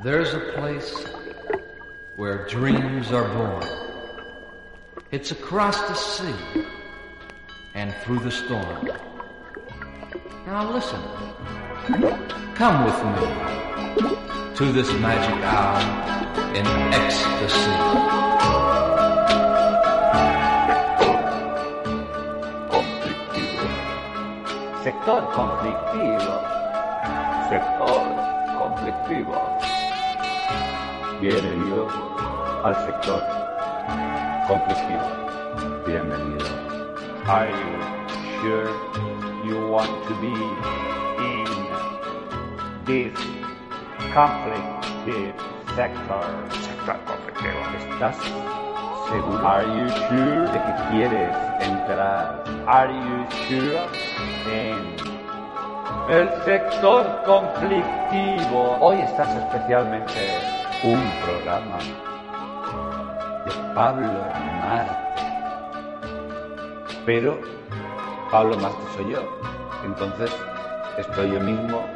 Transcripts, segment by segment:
There's a place where dreams are born. It's across the sea and through the storm. Now listen. Come with me to this magic hour in ecstasy. Sector conflictivo. Sector conflictivo. Bienvenido al sector conflictivo. Bienvenido. Are you sure you want to be in this conflictive sector? Sector conflictivo. ¿Estás seguro? Are you sure de que quieres entrar? Are you sure? En el sector conflictivo. Hoy estás especialmente un programa de Pablo Marte. Pero Pablo Marte soy yo. Entonces estoy yo mismo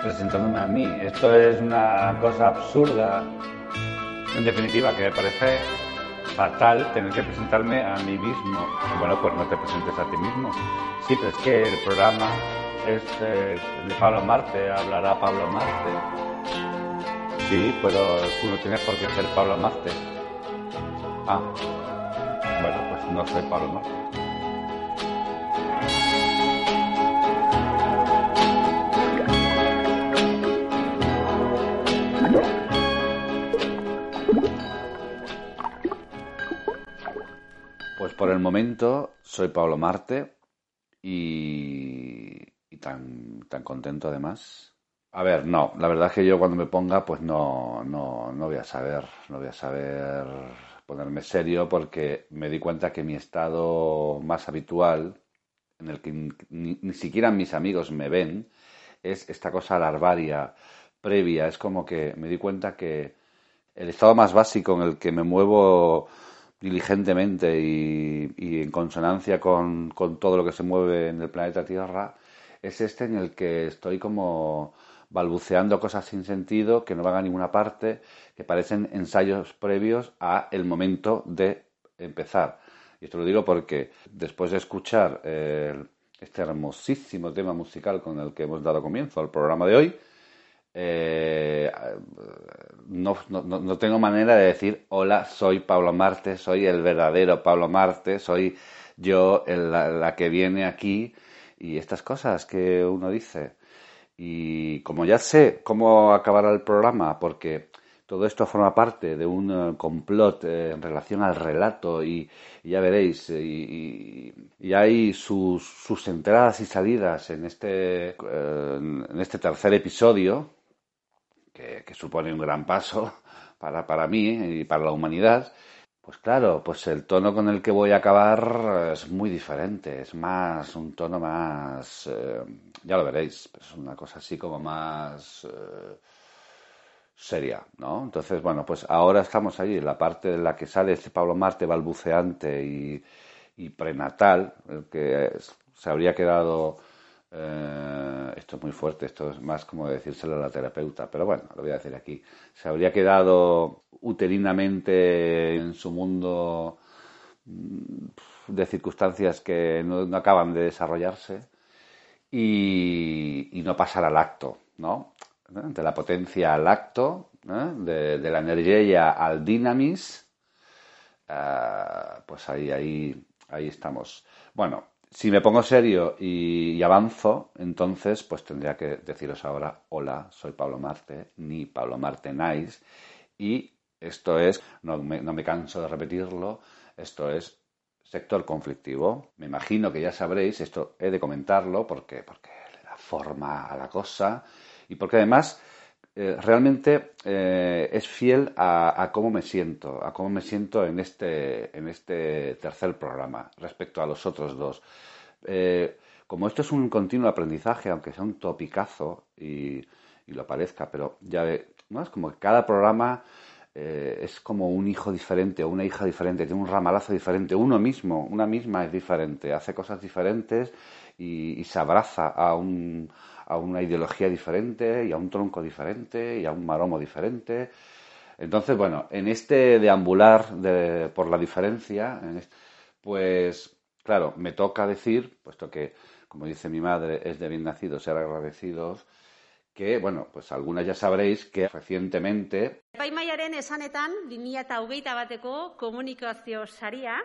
presentándome a mí. Esto es una cosa absurda. En definitiva, que me parece fatal tener que presentarme a mí mismo. Bueno, pues no te presentes a ti mismo. Sí, pero es que el programa es eh, de Pablo Marte, hablará Pablo Marte. Sí, pero tú no tienes por qué ser Pablo Marte. Ah, bueno, pues no soy Pablo Marte. Pues por el momento soy Pablo Marte y, y tan, tan contento además. A ver, no, la verdad es que yo cuando me ponga pues no, no, no voy a saber, no voy a saber ponerme serio porque me di cuenta que mi estado más habitual, en el que ni, siquiera mis amigos me ven, es esta cosa larvaria, previa, es como que me di cuenta que el estado más básico en el que me muevo diligentemente y, en consonancia con, con, todo lo que se mueve en el planeta Tierra, es este en el que estoy como balbuceando cosas sin sentido que no van a ninguna parte, que parecen ensayos previos a el momento de empezar. Y esto lo digo porque después de escuchar eh, este hermosísimo tema musical con el que hemos dado comienzo al programa de hoy, eh, no, no, no, tengo manera de decir hola, soy Pablo Marte, soy el verdadero Pablo Marte, soy yo la, la, que viene aquí y estas cosas que uno dice. Y como ya sé cómo acabará el programa, porque todo esto forma parte de un uh, complot eh, en relación al relato y, ya veréis, y, y hay sus, sus, entradas y salidas en este, eh, en este tercer episodio, que, que, supone un gran paso para, para mí y para la humanidad, pues claro, pues el tono con el que voy a acabar es muy diferente, es más, un tono más, eh, ya lo veréis, es una cosa así como más eh, seria, ¿no? Entonces, bueno, pues ahora estamos ahí, en la parte en la que sale este Pablo Marte balbuceante y prenatal, el que se habría quedado eh, esto es muy fuerte, esto es más como decírselo a la terapeuta, pero bueno, lo voy a decir aquí. Se habría quedado uterinamente en su mundo mm, de circunstancias que no, acaban de desarrollarse y, no pasar al acto, ¿no? De la potencia al acto, ¿eh? de, la energía al dinamis, pues ahí, ahí, ahí estamos. Bueno, si me pongo serio y, avanzo, entonces pues tendría que deciros ahora, hola, soy Pablo Marte, ni Pablo Marte Nice, y esto es, no me, no me canso de repetirlo, esto es sector conflictivo. Me imagino que ya sabréis, esto he de comentarlo porque, porque le da forma a la cosa y porque además eh, realmente eh, es fiel a, a, cómo me siento, a cómo me siento en este, en este tercer programa respecto a los otros dos. Eh, como esto es un continuo aprendizaje, aunque sea un topicazo y, y lo parezca, pero ya ve, es como que cada programa es como un hijo diferente o una hija diferente, tiene un ramalazo diferente, uno mismo, una misma es diferente, hace cosas diferentes y, se abraza a, un, a una ideología diferente y a un tronco diferente y a un maromo diferente. Entonces, bueno, en este deambular de, por la diferencia, pues claro, me toca decir, puesto que, como dice mi madre, es de bien nacido ser agradecidos, que, bueno, pues algunas ya sabréis que recientemente... Epaimaiaren esanetan, 2008 bateko komunikazio saria,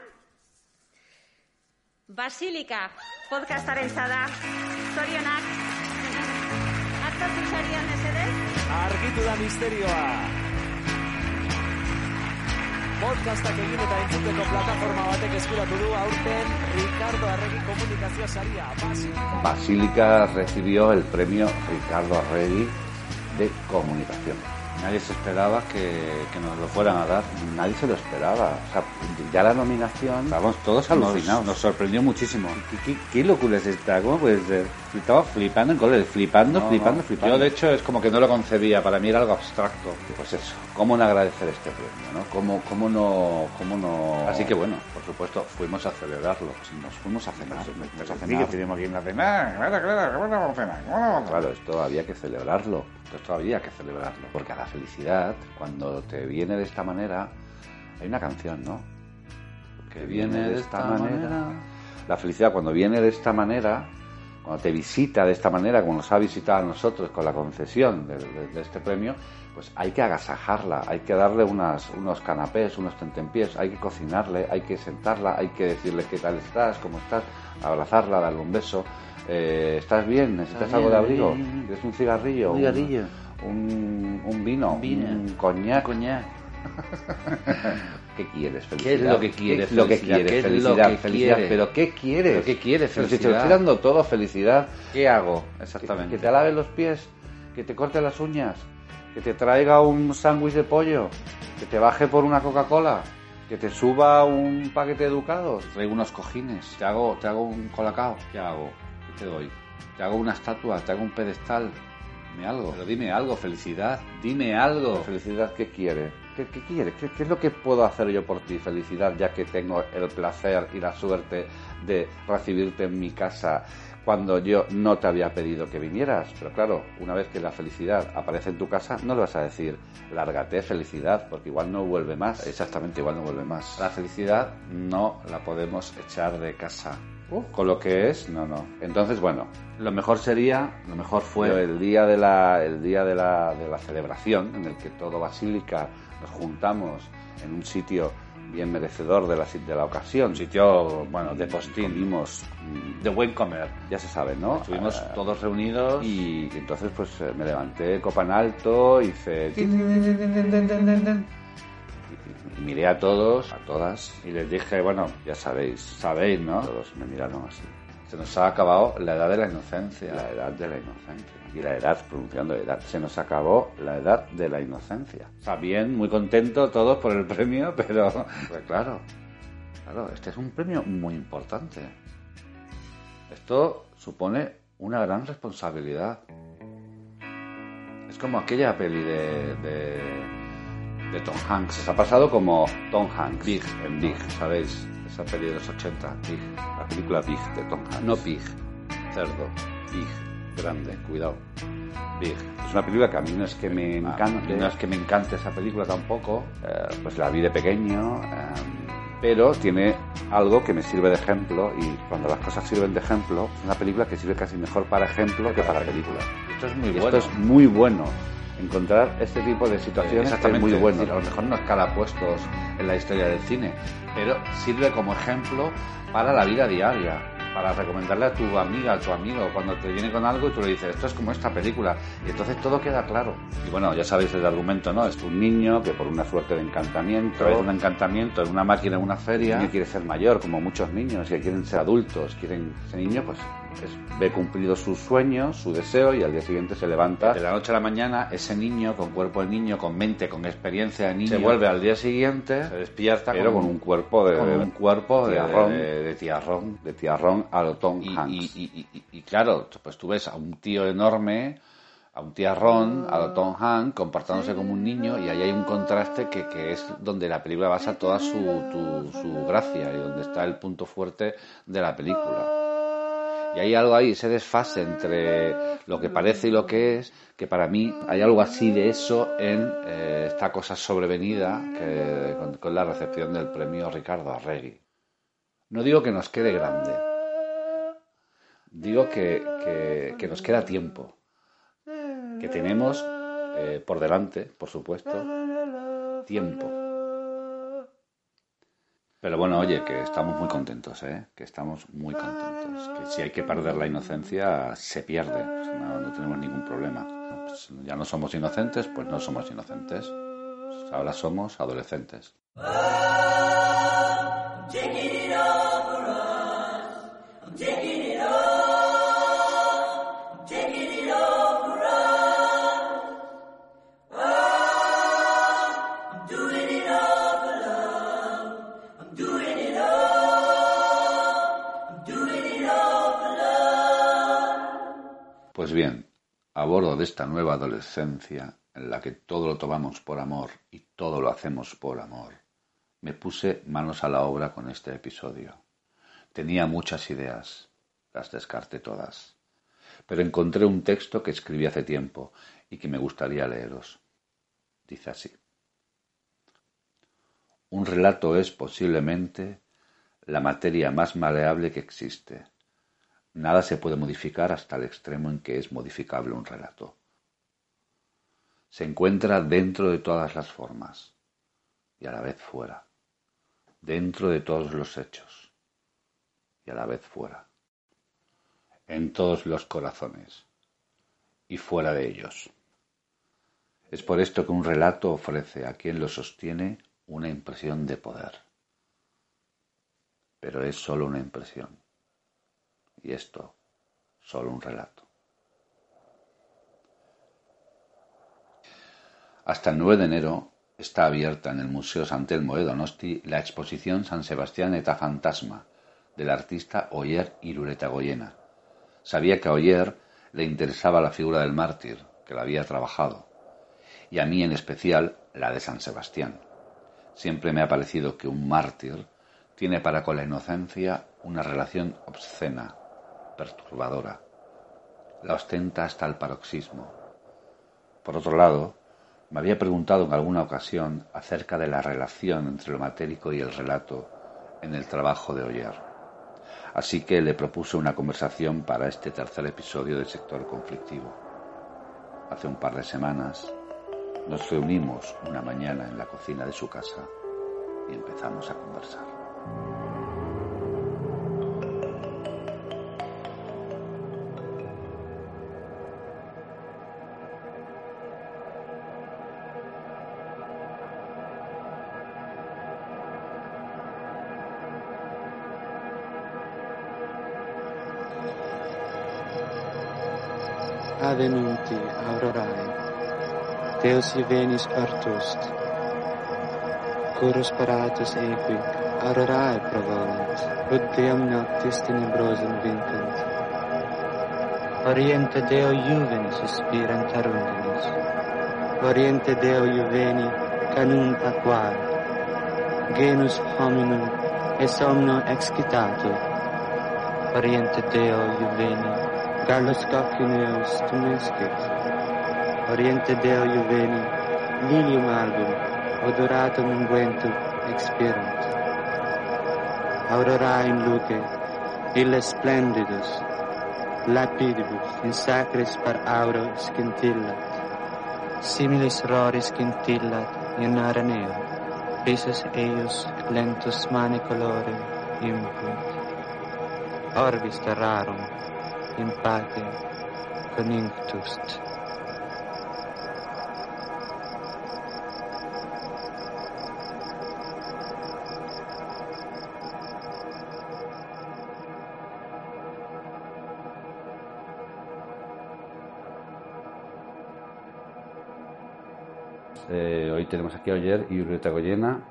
Basilika podcastaren zada, hartatu sarian ez ere? Argitu da misterioa podcastak egin eta entzuteko plataforma batek eskuratu du aurten Ricardo Arregui komunikazio saria. Basílica. Basílica recibió el premio Ricardo Arregui de comunicación nadie se esperaba que, nos lo fueran a dar, nadie se lo esperaba. O sea, ya la nominación, vamos, todos alucinados. Nos, sorprendió muchísimo. ¿Qué, locura es esta? ¿Cómo puede ser? Estaba flipando en colores, flipando, flipando, flipando. Yo, de hecho, es como que no lo concebía, para mí era algo abstracto. Pues eso, ¿cómo no agradecer este premio? ¿no? ¿Cómo, cómo, no, ¿Cómo no...? Así que bueno, por supuesto, fuimos a celebrarlo. Nos fuimos a cenar. Nos a cenar. tenemos que ir a cenar. Claro, claro, ¿cómo no vamos a cenar? Claro, esto había que celebrarlo. Esto había que celebrarlo. Porque a la felicidad, cuando te viene de esta manera, hay una canción, ¿no? Que viene de esta manera. La felicidad cuando viene de esta manera, cuando te visita de esta manera, como nos ha visitado a nosotros con la concesión de, este premio, pues hay que agasajarla, hay que darle unas, unos canapés, unos tentempiés, hay que cocinarle, hay que sentarla, hay que decirle qué tal estás, cómo estás, abrazarla, darle un beso. Eh, ¿Estás bien? ¿Necesitas algo de abrigo? ¿Quieres un cigarrillo? Un cigarrillo. Un, un vino, un, vino. un coñac. coñac. ¿Qué quieres? Felicidad. ¿Qué es lo que quieres? lo que quieres? Felicidad, felicidad. ¿Pero qué quieres? ¿Pero qué quieres? Felicidad. si te estoy dando todo, felicidad. ¿Qué hago? Exactamente. Que, que te lave los pies, que te corte las uñas, que te traiga un sándwich de pollo, que te baje por una Coca-Cola, que te suba un paquete de educados, traigo unos cojines, te hago, te hago un colacao, ¿qué hago? Te doy? Te hago una estatua, te hago un pedestal. Dime algo. Pero dime algo, felicidad. Dime algo. Felicidad, ¿qué quiere? ¿Qué, qué quiere? ¿Qué, ¿Qué, es lo que puedo hacer yo por ti, felicidad, ya que tengo el placer y la suerte de recibirte en mi casa cuando yo no te había pedido que vinieras? Pero claro, una vez que la felicidad aparece en tu casa, no le vas a decir, lárgate felicidad, porque igual no vuelve más. Exactamente, igual no vuelve más. La felicidad no la podemos echar de casa con lo que es, no, no. Entonces, bueno, lo mejor sería, lo mejor fue el día de la, el día de la, de la celebración, en el que todo Basílica nos juntamos en un sitio bien merecedor de la, de la ocasión. Un sitio, bueno, de postín. Vimos mm, de buen comer. Ya se sabe, ¿no? Estuvimos ah, todos reunidos. Y entonces, pues me levanté copa en alto, hice miré a todos, a todas, y les dije, bueno, ya sabéis, sabéis, ¿no? Todos me miraron así. Se nos ha acabado la edad de la inocencia. La edad de la inocencia. Y la edad, pronunciando edad. Se nos acabó la edad de la inocencia. O sea, bien, muy contento todos por el premio, pero pues claro, claro, este es un premio muy importante. Esto supone una gran responsabilidad. Es como aquella peli de de Tom Hanks. ha pasado como Tom Hanks. Big. En Big, ¿sabéis? Esa peli de los 80. Big. La película Big de Tom Hanks. No Big. Cerdo. Big. Grande. Cuidado. Big. Es una película que a mí no es que me ah, encante. No es que me encante esa película tampoco. Eh, pues la vi de pequeño. Em, pero tiene algo que me sirve de ejemplo y cuando las cosas sirven de ejemplo, es una película que sirve casi mejor para ejemplo que para película. Esto es muy bueno. Esto es muy bueno encontrar este tipo de situaciones es muy bueno. a lo mejor no escala puestos en la historia del cine, pero sirve como ejemplo para la vida diaria, para recomendarle a tu amiga, a tu amigo, cuando te viene con algo y tú le dices, esto es como esta película, y entonces todo queda claro. Y bueno, ya sabéis el argumento, ¿no? Es un niño que por una suerte de encantamiento, es un encantamiento en una máquina, en una feria, y quiere ser mayor, como muchos niños, que quieren ser adultos, quieren, ese niño pues ve cumplido sus sueños, su deseo y al día siguiente se levanta. De la noche a la mañana, ese niño, con cuerpo de niño, con mente, con experiencia de niño, se vuelve al día siguiente, se despierta, pero con, un cuerpo de, un cuerpo de, tiarrón, de, tiarrón, de tiarrón a lo Tom y, Hanks. Y, y, claro, pues tú ves a un tío enorme a un tiarrón, a Tom Hanks, comportándose como un niño, y ahí hay un contraste que, que es donde la película basa toda su, su gracia y donde está el punto fuerte de la película. Y hay algo ahí, ese desfase entre lo que parece y lo que es, que para mí hay algo así de eso en eh, esta cosa sobrevenida que, con, la recepción del premio Ricardo Arregui. No digo que nos quede grande, digo que, que nos queda tiempo que tenemos eh, por delante, por supuesto, tiempo. Pero bueno, oye, que estamos muy contentos, ¿eh? Que estamos muy contentos. Que si hay que perder la inocencia, se pierde. no, tenemos ningún problema. Pues ya no somos inocentes, pues no somos inocentes. ahora somos adolescentes. A bordo de esta nueva adolescencia, en la que todo lo tomamos por amor y todo lo hacemos por amor, me puse manos a la obra con este episodio. Tenía muchas ideas, las descarté todas, pero encontré un texto que escribí hace tiempo y que me gustaría leeros. Dice así. Un relato es posiblemente la materia más maleable que existe Nada se puede modificar hasta el extremo en que es modificable un relato. Se encuentra dentro de todas las formas y a la vez fuera, dentro de todos los hechos y a la vez fuera, en todos los corazones y fuera de ellos. Es por esto que un relato ofrece a quien lo sostiene una impresión de poder. Pero es sólo una impresión y esto solo un relato. Hasta el 9 de enero está abierta en el Museo San Telmo de Donosti la exposición San Sebastián eta Fantasma del artista Oyer Irureta Goyena. Sabía que a Oyer le interesaba la figura del mártir, que la había trabajado, y a mí en especial la de San Sebastián. Siempre me ha parecido que un mártir tiene para con la inocencia una relación obscena, perturbadora. La ostenta hasta el paroxismo. Por otro lado, me había preguntado en alguna ocasión acerca de la relación entre lo matérico y el relato en el trabajo de Oyer. Así que le propuse una conversación para este tercer episodio del sector conflictivo. Hace un par de semanas nos reunimos una mañana en la cocina de su casa y empezamos a conversar. avenunti aurorae, Deus venis partust, curus paratus equi, aurorae provolent, ut deum noctis tenebrosum vincant. Oriente Deo juveni suspirant arundinis, Oriente Deo juveni canum taquare, genus hominum et somno excitato, Oriente Deo juveni Carlos Calcaneus, Tumenskis, Oriente Deo Juveni, Lilium Album, Odoratum Unguentum, Expirant. Aurora in luce, ille splendidus, lapidibus, in sacris par auro scintillat, similis rori scintillat in araneo, risus eius lentus mane colore impunt. Orbis terrarum, in pace tenemos aquí a Oyer y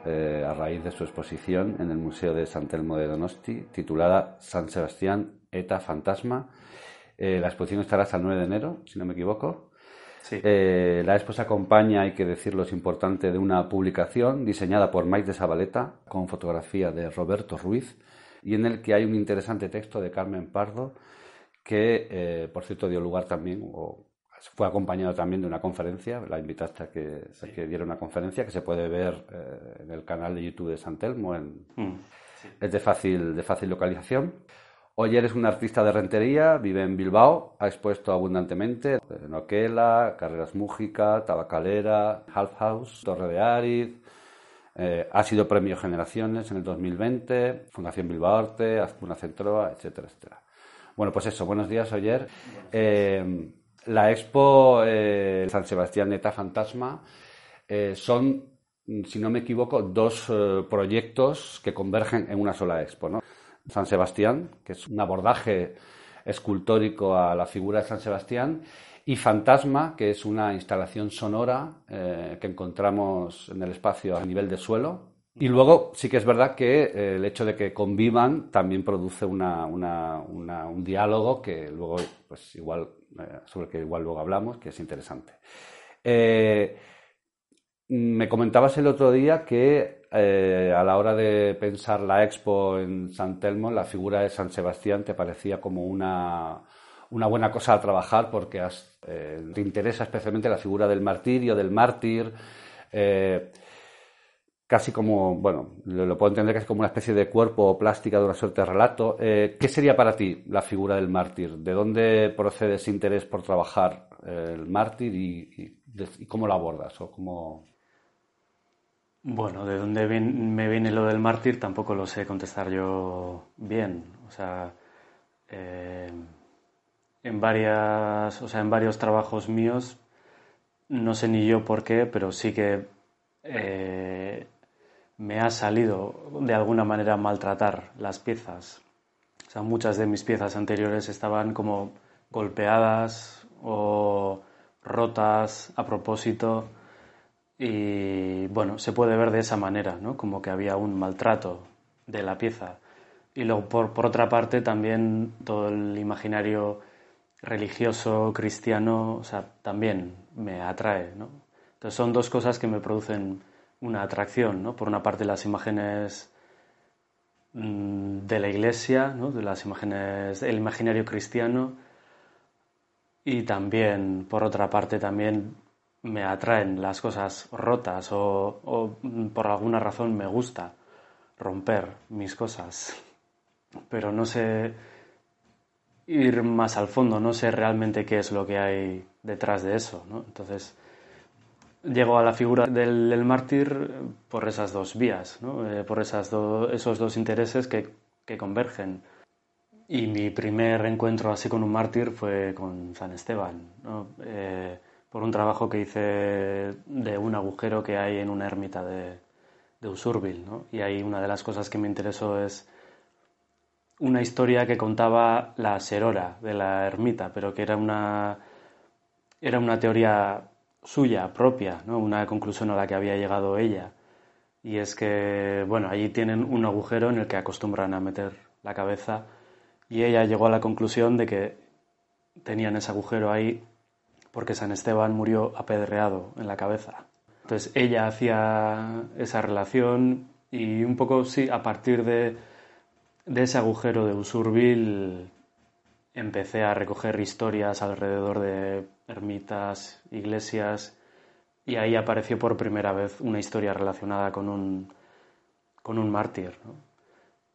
eh, a raíz de su exposición en el Museo de San Telmo de Donosti titulada San Sebastián Eta Fantasma. Eh, la exposición estará hasta el 9 de enero, si no me equivoco. Sí. Eh, la expo se acompaña, hay que decirlo, es importante, de una publicación diseñada por Mike de Zabaleta con fotografía de Roberto Ruiz y en el que hay un interesante texto de Carmen Pardo que, eh, por cierto, dio lugar también, o fue acompañado también de una conferencia, la invitaste a que, a que diera una conferencia que se puede ver eh, en el canal de YouTube de San Telmo, en, Mm. es de fácil, de fácil localización. Oyer es un artista de rentería, vive en Bilbao, ha expuesto abundantemente en Oquela, Carreras Mújica, Tabacalera, Half House, Torre de Ariz, eh, ha sido premio Generaciones en el 2020, Fundación Bilbao Arte, Azcuna Centroa, etcétera, etcétera. Bueno, pues eso, buenos días, Oyer. Eh, la expo eh, San Sebastián Neta Fantasma eh, son, si no me equivoco, dos eh, proyectos que convergen en una sola expo. ¿no? San Sebastián, que es un abordaje escultórico a la figura de San Sebastián, y Fantasma, que es una instalación sonora que encontramos en el espacio a nivel de suelo. Y luego sí que es verdad que eh, el hecho de que convivan también produce una, un diálogo que luego, pues igual, eh, sobre el que igual luego hablamos, que es interesante. Eh, me comentabas el otro día que a la hora de pensar la expo en San Telmo, la figura de San Sebastián te parecía como una, una buena cosa a trabajar porque te interesa especialmente la figura del martirio, del mártir. Casi como, bueno, lo, puedo entender casi como una especie de cuerpo plástica de una suerte de relato. Eh, ¿Qué sería para ti la figura del mártir? ¿De dónde procede ese interés por trabajar eh, el mártir y, cómo lo abordas? O cómo... Bueno, de dónde me viene lo del mártir tampoco lo sé contestar yo bien. O sea, eh, en varias, o sea, en varios trabajos míos, no sé ni yo por qué, pero sí que me ha salido de alguna manera maltratar las piezas. O muchas de mis piezas anteriores estaban como golpeadas o rotas a propósito. Y bueno, se puede ver de esa manera, ¿no? Como que había un maltrato de la pieza. Y luego, por, por otra parte, también todo el imaginario religioso, cristiano, también me atrae, ¿no? Entonces son dos cosas que me producen una atracción, ¿no? Por una parte las imágenes mm, de la iglesia, ¿no? De las imágenes, el imaginario cristiano y también, por otra parte, también me atraen las cosas rotas o, mm, por alguna razón me gusta romper mis cosas. Pero no sé ir más al fondo, no sé realmente qué es lo que hay detrás de eso, ¿no? Entonces, llego a la figura del, mártir por esas dos vías. Eh, por esas esos dos intereses que, convergen. Y mi primer encuentro así con un mártir fue con San Esteban. Eh, por un trabajo que hice de un agujero que hay en una ermita de, de Usurbil. Y ahí una de las cosas que me interesó es una historia que contaba la serora de la ermita, pero que era una, era una teoría suya, propia, ¿no? una conclusión a la que había llegado ella. Y es que, bueno, allí tienen un agujero en el que acostumbran a meter la cabeza y ella llegó a la conclusión de que tenían ese agujero ahí porque San Esteban murió apedreado en la cabeza. Entonces ella hacía esa relación y un poco, sí, a partir de, de ese agujero de Usurbil empecé a recoger historias alrededor de ermitas, iglesias y ahí apareció por primera vez una historia relacionada con un, con un mártir.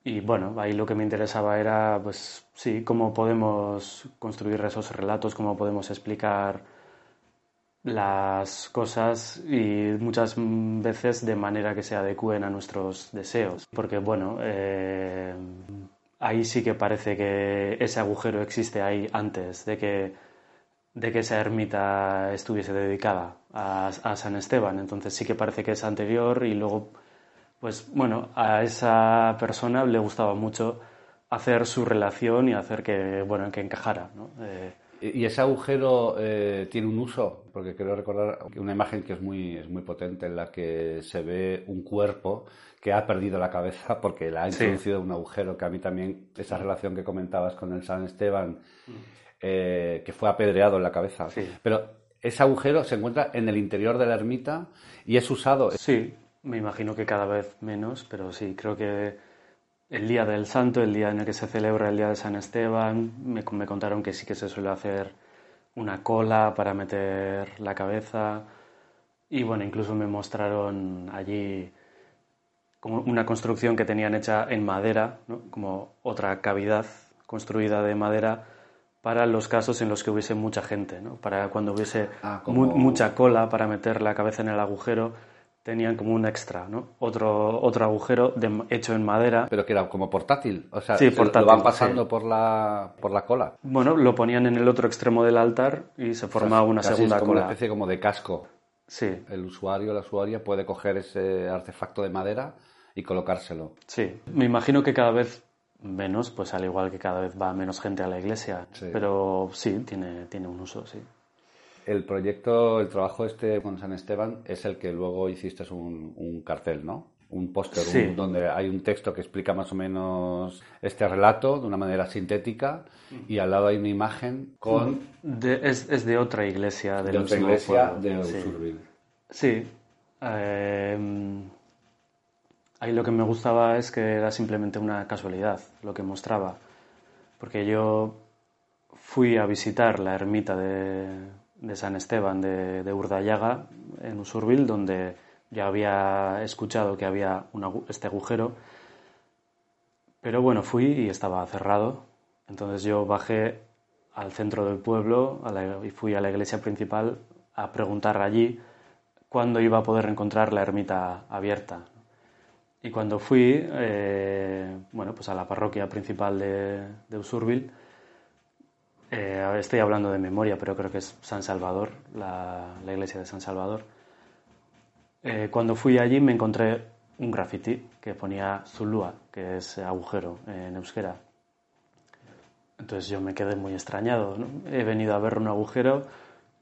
Y bueno, ahí lo que me interesaba era, pues sí, cómo podemos construir esos relatos, cómo podemos explicar las cosas y muchas veces de manera que se adecúen a nuestros deseos. Porque bueno, eh, ahí sí que parece que ese agujero existe ahí antes de que, de que esa ermita estuviese dedicada a, San Esteban. Entonces sí que parece que es anterior y luego pues bueno, a esa persona le gustaba mucho hacer su relación y hacer que, bueno, que encajara. Eh, ¿Y ese agujero eh, tiene un uso? Porque creo recordar una imagen que es muy, es muy potente en la que se ve un cuerpo que ha perdido la cabeza porque la ha Sí. introducido un agujero que a mí también, esa relación que comentabas con el San Esteban, eh, que fue apedreado en la cabeza. Sí. Pero ese agujero se encuentra en el interior de la ermita y es usado. Sí, me imagino que cada vez menos, pero sí, creo que el día del santo, el día en el que se celebra el día de San Esteban, me, me contaron que sí que se suele hacer una cola para meter la cabeza y bueno, incluso me mostraron allí como una construcción que tenían hecha en madera, ¿no? como otra cavidad construida de madera para los casos en los que hubiese mucha gente, ¿no? para cuando hubiese Ah, como- mu- mucha cola para meter la cabeza en el agujero, tenían como un extra, ¿no? otro, otro agujero de- hecho en madera. Pero que era como portátil. O sea, Sí, se- portátil, lo van pasando sí. por, la, por la cola. Bueno, lo ponían en el otro extremo del altar y se formaba una Casi segunda es como cola. una especie como de casco. Sí, El usuario, la usuaria puede coger ese artefacto de madera y colocárselo. Sí, me imagino que cada vez menos, pues al igual que cada vez va menos gente a la iglesia, Sí. pero sí, tiene, tiene un uso, sí. El proyecto, el trabajo este con San Esteban es el que luego hiciste un, un cartel, ¿no? Un póster Sí. donde hay un texto que explica más o menos este relato de una manera sintética y al lado hay una imagen con De- es, es de otra iglesia de otra iglesia pueblo, de sí. Sí. eh, ahí lo que me gustaba es que era simplemente una casualidad lo que mostraba. Porque yo fui a visitar la ermita de, San Esteban de, de en Usurbil, donde ya había escuchado que había este agujero. Pero bueno, fui y estaba cerrado. Entonces yo bajé al centro del pueblo y fui a la iglesia principal a preguntar allí cuándo iba a poder encontrar la ermita abierta. Y cuando fui, eh, bueno, pues a la parroquia principal de, de Usurbil, eh, estoy hablando de memoria, pero creo que es San Salvador, la, la iglesia de San Salvador. Eh, cuando fui allí me encontré un graffiti que ponía Zulúa, que es agujero en euskera. Entonces yo me quedé muy extrañado. ¿no? He venido a ver un agujero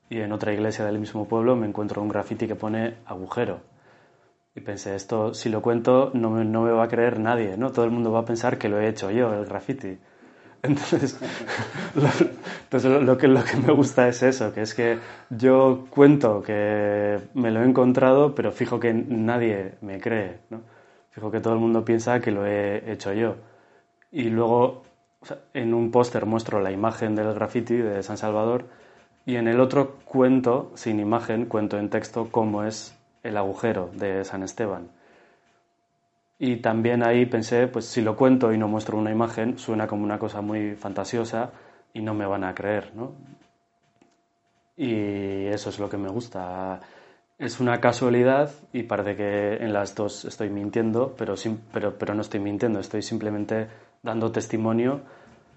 y en otra iglesia del mismo pueblo me encuentro un graffiti que pone agujero. Y pensé, esto si lo cuento no me, no me va a creer nadie, ¿no? Todo el mundo va a pensar que lo he hecho yo, el graffiti. Entonces, lo, entonces lo, lo que, lo que me gusta es eso, que es que yo cuento que me lo he encontrado, pero fijo que nadie me cree, ¿no? Fijo que todo el mundo piensa que lo he hecho yo. Y luego en un póster muestro la imagen del graffiti de San Salvador y en el otro cuento, sin imagen, cuento en texto cómo es el agujero de San Esteban. Y también ahí pensé, pues si lo cuento y no muestro una imagen, suena como una cosa muy fantasiosa y no me van a creer, ¿no? Y eso es lo que me gusta. Es una casualidad y parece que en las dos estoy mintiendo, pero, pero, pero no estoy mintiendo, estoy simplemente dando testimonio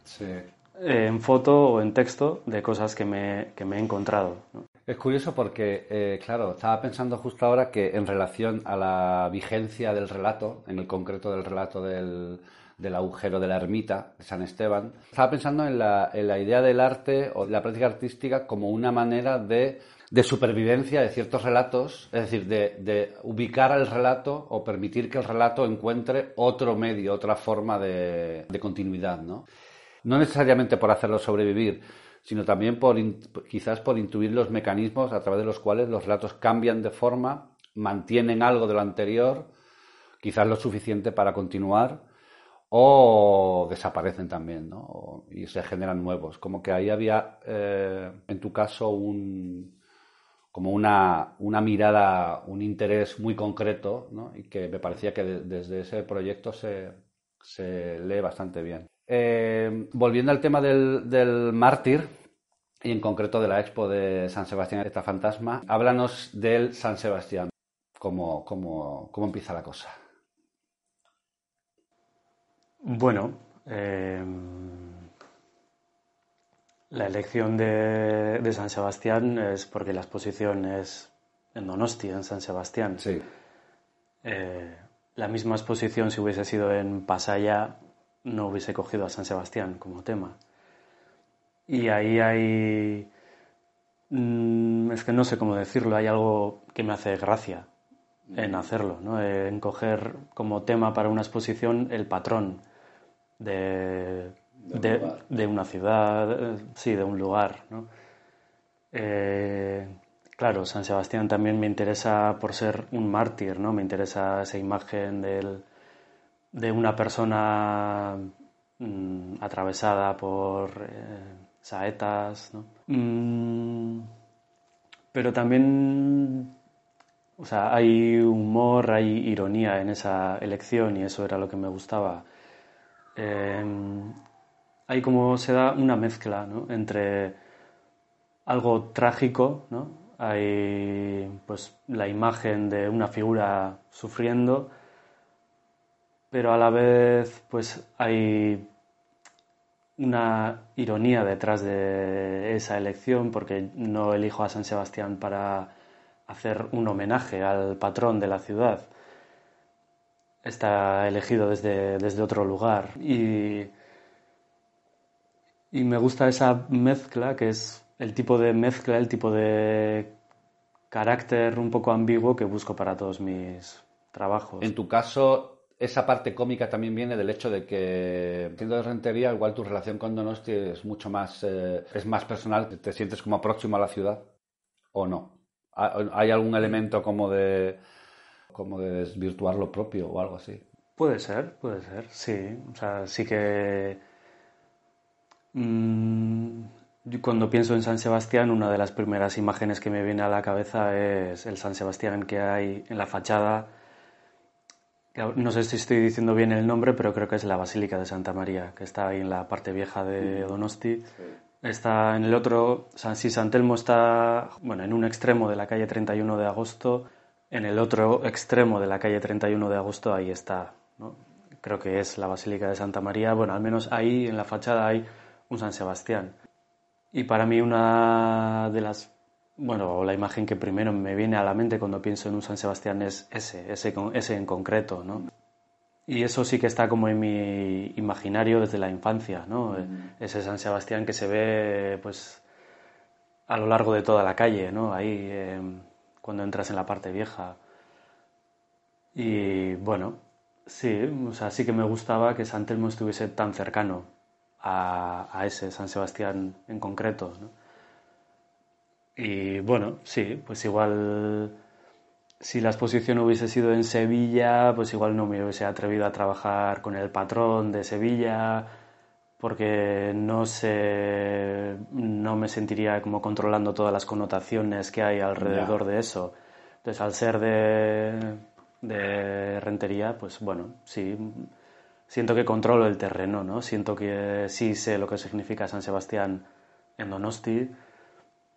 Sí. eh, en foto o en texto de cosas que me, que me he encontrado. ¿no? Es curioso porque, eh, claro, estaba pensando justo ahora que en relación a la vigencia del relato, en el concreto del relato del, agujero de la ermita de San Esteban, estaba pensando en la, idea del arte o de la práctica artística como una manera de, supervivencia de ciertos relatos, es decir, de, de ubicar al relato o permitir que el relato encuentre otro medio, otra forma de, de continuidad, ¿no? No necesariamente por hacerlo sobrevivir, sino también por quizás por intuir los mecanismos a través de los cuales los relatos cambian de forma, mantienen algo de lo anterior, quizás lo suficiente para continuar, o desaparecen también, ¿no? Y se generan nuevos. Como que ahí había, eh, en tu caso, un como una, una mirada, un interés muy concreto, ¿no? Y que me parecía que de- desde ese proyecto se, se lee bastante bien. Eh, volviendo al tema del, del mártir, y en concreto de la expo de San Sebastián esta fantasma, háblanos del San Sebastián. ¿Cómo, cómo, cómo empieza la cosa? Bueno, eh, la elección de, de San Sebastián es porque la exposición es en Donostia, en San Sebastián. Sí. Eh, la misma exposición, si hubiese sido en Pasaya, no hubiese cogido a San Sebastián como tema. Y ahí hay... mm, es que no sé cómo decirlo, hay algo que me hace gracia en hacerlo, ¿no? en coger como tema para una exposición el patrón de, De una ciudad, sí, de un lugar. ¿no? Eh, claro, San Sebastián también me interesa por ser un mártir, ¿no? Me interesa esa imagen del, de una persona mm, atravesada por eh, saetas, ¿no? Mm, pero también, o sea, hay humor, hay ironía en esa elección y eso era lo que me gustaba. Em, hay como se da una mezcla ¿no? entre algo trágico, ¿no? hay pues la imagen de una figura sufriendo, pero a la vez pues hay una ironía detrás de esa elección porque no elijo a San Sebastián para hacer un homenaje al patrón de la ciudad. Está elegido desde, desde otro lugar. Y, y me gusta esa mezcla, que es el tipo de mezcla, el tipo de carácter un poco ambiguo que busco para todos mis trabajos. En tu caso, esa parte cómica también viene del hecho de que, siendo de Rentería, igual tu relación con Donosti es mucho más, eh, es más personal, te sientes como próximo a la ciudad, ¿o no? ¿Hay algún elemento como de, como de desvirtuar lo propio o algo así? Puede ser, puede ser, sí. O sea, sí que... Mm, cuando pienso en San Sebastián, una de las primeras imágenes que me viene a la cabeza es el San Sebastián que hay en la fachada no sé si estoy diciendo bien el nombre, pero creo que es la Basílica de Santa María, que está ahí en la parte vieja de Donosti. Está en el otro, San, si San Telmo está bueno, en un extremo de la calle 31 de agosto, en el otro extremo de la calle 31 de agosto ahí está. Creo que es la Basílica de Santa María. Bueno, al menos ahí en la fachada hay un San Sebastián. Y para mí una de las bueno, la imagen que primero me viene a la mente cuando pienso en un San Sebastián es ese, ese, ese en concreto, ¿no? Y eso sí que está como en mi imaginario desde la infancia, ¿no? Ese San Sebastián que se ve, pues, a lo largo de toda la calle, ¿no? Ahí, em, cuando entras en la parte vieja. Y bueno, sí, o sea, sí que me gustaba que San Telmo estuviese tan cercano a, a ese San Sebastián en concreto, ¿no? Y bueno, sí, pues igual si la exposición hubiese sido en Sevilla, pues igual no me hubiese atrevido a trabajar con el patrón de Sevilla, porque no sé, no me sentiría como controlando todas las connotaciones que hay alrededor de eso. Entonces, al ser de, de rentería, pues bueno, sí, siento que controlo el terreno, ¿no? Siento que sí sé lo que significa San Sebastián en Donosti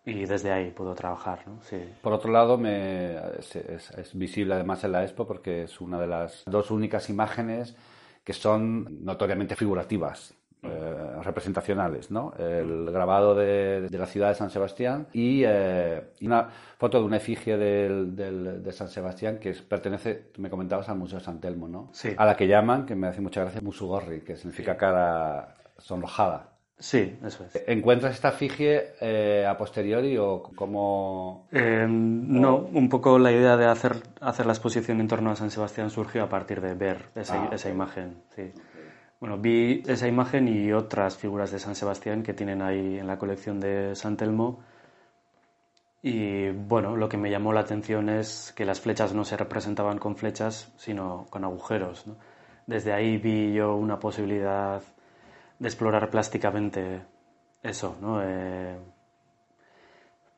y desde ahí puedo trabajar. ¿no? Sí. Por otro lado, me, es, visible además en la expo porque es una de las dos únicas imágenes que son notoriamente figurativas. Eh, representacionales, ¿no? El grabado de, la ciudad de San Sebastián y, eh, una foto de una efigie del, de San Sebastián que pertenece, me comentabas, al Museo San Telmo, ¿no? Sí. A la que llaman, que me hace mucha gracia, Musugorri, que significa cara sonrojada. Sí, eso es. ¿Encuentras esta figie eh, a posteriori o como...? Eh, no, un poco la idea de hacer, hacer la exposición en torno a San Sebastián surgió a partir de ver esa, ah, esa imagen. Sí. Bueno, vi esa imagen y otras figuras de San Sebastián que tienen ahí en la colección de San Telmo. Y bueno, lo que me llamó la atención es que las flechas no se representaban con flechas, sino con agujeros. Desde ahí vi yo una posibilidad de explorar plásticamente eso, ¿no? Eh,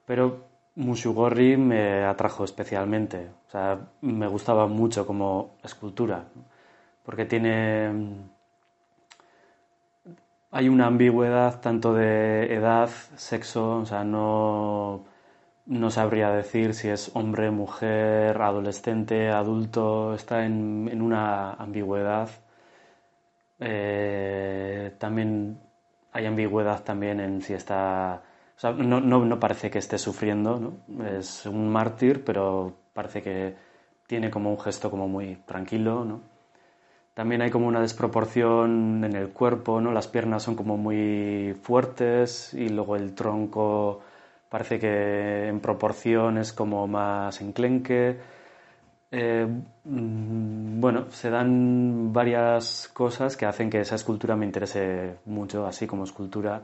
pero Mushugorri me atrajo especialmente, o sea, me gustaba mucho como escultura, porque tiene... Hay una ambigüedad tanto de edad, sexo, o sea, no, no sabría decir si es hombre, mujer, adolescente, adulto, está en, en una ambigüedad eh, también hay ambigüedad también en si está... O sea, no, no, parece que esté sufriendo, ¿no? Es un mártir, pero parece que tiene como un gesto como muy tranquilo, ¿no? También hay como una desproporción en el cuerpo, ¿no? Las piernas son como muy fuertes y luego el tronco parece que en proporción es como más enclenque eh, mm, bueno, se dan varias cosas que hacen que esa escultura me interese mucho, así como escultura.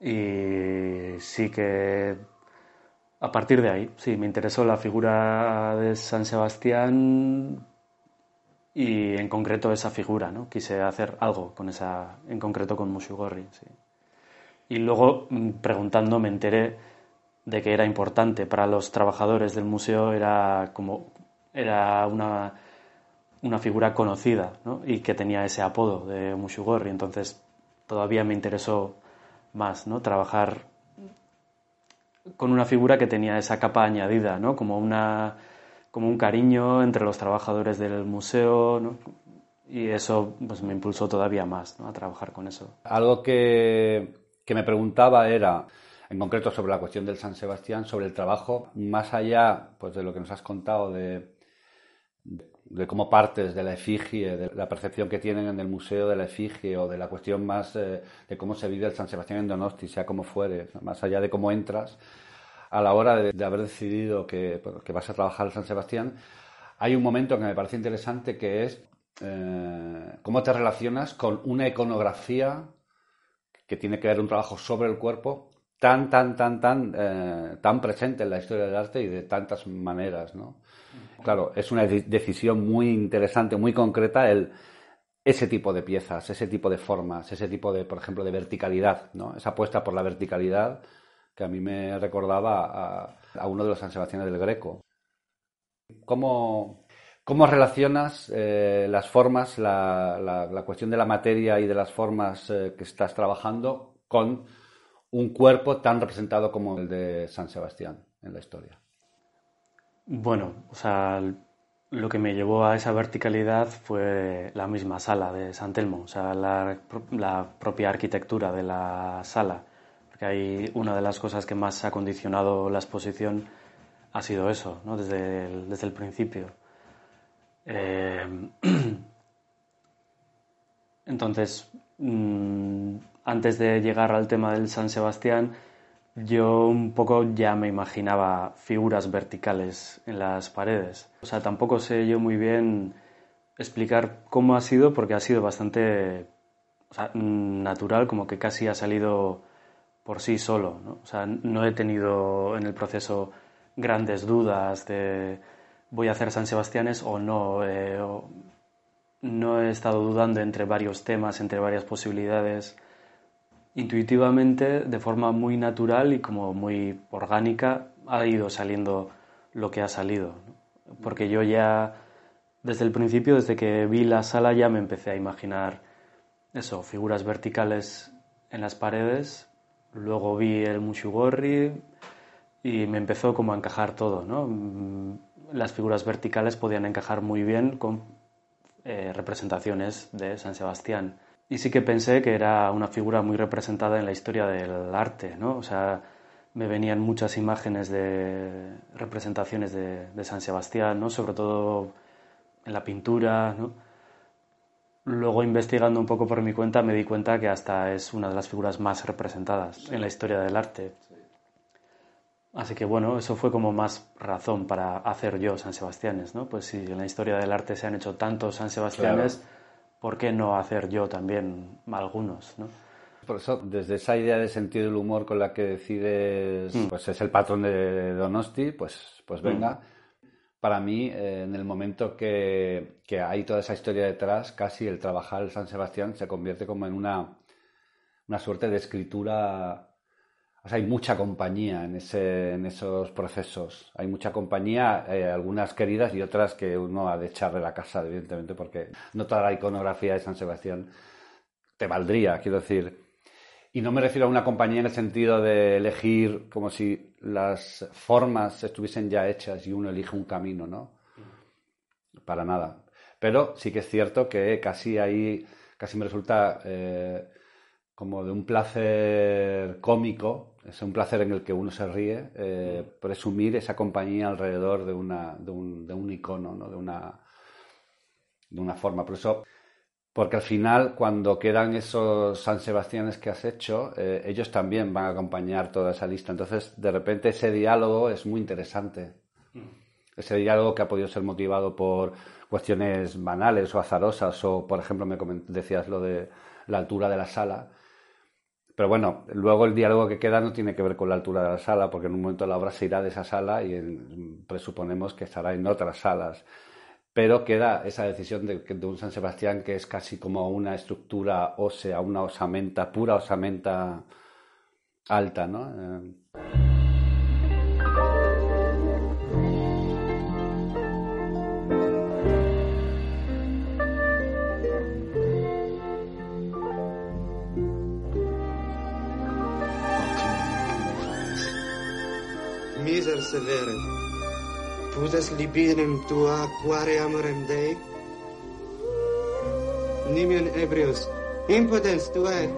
Y sí que a partir de ahí, sí, me interesó la figura de San Sebastián y en concreto esa figura, ¿no? Quise hacer algo con esa, en concreto con Mushugorri. Y luego, mm, preguntando, me enteré de que era importante para los trabajadores del museo, era como, era una, una figura conocida, ¿no? Y que tenía ese apodo de Mushugorri, entonces todavía me interesó más, ¿no? Trabajar con una figura que tenía esa capa añadida, ¿no? Como una como un cariño entre los trabajadores del museo, ¿no? Y eso pues me impulsó todavía más, ¿no? A trabajar con eso. Algo que, que me preguntaba era en concreto sobre la cuestión del San Sebastián, sobre el trabajo, más allá pues, de lo que nos has contado de, de cómo partes de la efigie, de la percepción que tienen en el museo de la efigie o de la cuestión más eh, de cómo se vive el San Sebastián en Donosti, sea como fuere, más allá de cómo entras, a la hora de, haber decidido que, que, vas a trabajar el San Sebastián, hay un momento que me parece interesante que es eh, cómo te relacionas con una iconografía que tiene que ver un trabajo sobre el cuerpo tan, tan, tan, tan, eh, tan presente en la historia del arte y de tantas maneras, ¿no? Claro, es una decisión muy interesante, muy concreta el ese tipo de piezas, ese tipo de formas, ese tipo de, por ejemplo, de verticalidad, ¿no? Esa apuesta por la verticalidad que a mí me recordaba a, uno de los San Sebastián del Greco. ¿Cómo, cómo relacionas eh, las formas, la, cuestión de la materia y de las formas eh, que estás trabajando con un cuerpo tan representado como el de San Sebastián en la historia? Bueno, o sea, lo que me llevó a esa verticalidad fue la misma sala de San Telmo, o sea, la, propia arquitectura de la sala. Porque hay una de las cosas que más ha condicionado la exposición ha sido eso, ¿no? desde, el, desde el principio. Eh, entonces, mm, antes de llegar al tema del San Sebastián, yo un poco ya me imaginaba figuras verticales en las paredes. O sea, tampoco sé yo muy bien explicar cómo ha sido, porque ha sido bastante natural, como que casi ha salido por sí solo. ¿no? O sea, no he tenido en el proceso grandes dudas de voy a hacer San Sebastianes o no. Eh, no he estado dudando entre varios temas, entre varias posibilidades intuitivamente, de forma muy natural y como muy orgánica, ha ido saliendo lo que ha salido. Porque yo ya, desde el principio, desde que vi la sala, ya me empecé a imaginar eso, figuras verticales en las paredes. Luego vi el Mushugorri y me empezó como a encajar todo. ¿no? Las figuras verticales podían encajar muy bien con eh, representaciones de San Sebastián y sí que pensé que era una figura muy representada en la historia del arte, ¿no? O sea, me venían muchas imágenes de representaciones de, San Sebastián, ¿no? Sobre todo en la pintura, ¿no? Luego, investigando un poco por mi cuenta, me di cuenta que hasta es una de las figuras más representadas en la historia del arte. Así que bueno, eso fue como más razón para hacer yo San Sebastianes, ¿no? Pues si en la historia del arte se han hecho tantos San Sebastianes, ¿por qué no hacer yo también algunos? ¿no? Por eso, desde esa idea de sentido del humor con la que decides, mm. pues es el patrón de Donosti, pues, pues venga. Mm. Para mí, eh, en el momento que, que, hay toda esa historia detrás, casi el trabajar el San Sebastián se convierte como en una, una suerte de escritura hay mucha compañía en, esos procesos. Hay mucha compañía, eh, algunas queridas y otras que uno ha de echar de la casa, evidentemente, porque no toda la iconografía de San Sebastián te valdría, quiero decir. Y no me refiero a una compañía en el sentido de elegir como si las formas estuviesen ya hechas y uno elige un camino, ¿no? Para nada. Pero sí que es cierto que casi ahí, casi me resulta eh, como de un placer cómico es un placer en el que uno se ríe, eh, presumir esa compañía alrededor de, una, de, un, de un icono, ¿no? de, una, de una forma. Por eso, porque al final, cuando quedan esos San Sebastianes que has hecho, eh, ellos también van a acompañar toda esa lista. Entonces, de repente, ese diálogo es muy interesante. Ese diálogo que ha podido ser motivado por cuestiones banales o azarosas, o, por ejemplo, me decías lo de la altura de la sala Pero bueno, luego el diálogo que queda no tiene que ver con la altura de la sala, porque en un momento la obra se irá de esa sala y presuponemos que estará en otras salas. Pero queda esa decisión de, un San Sebastián que es casi como una estructura ósea, una osamenta, pura osamenta alta, ¿no? Eh, severe. Putas libinem tua quare amorem Dei? Nimion ebrius, impotens tuae,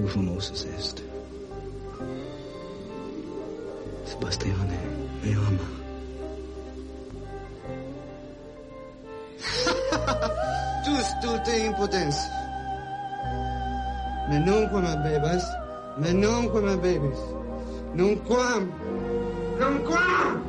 Social Narcissist. Sebastiane, né? me ama. tu te impotência. Mas não as bebas, mas não as bebes. Não come, não come!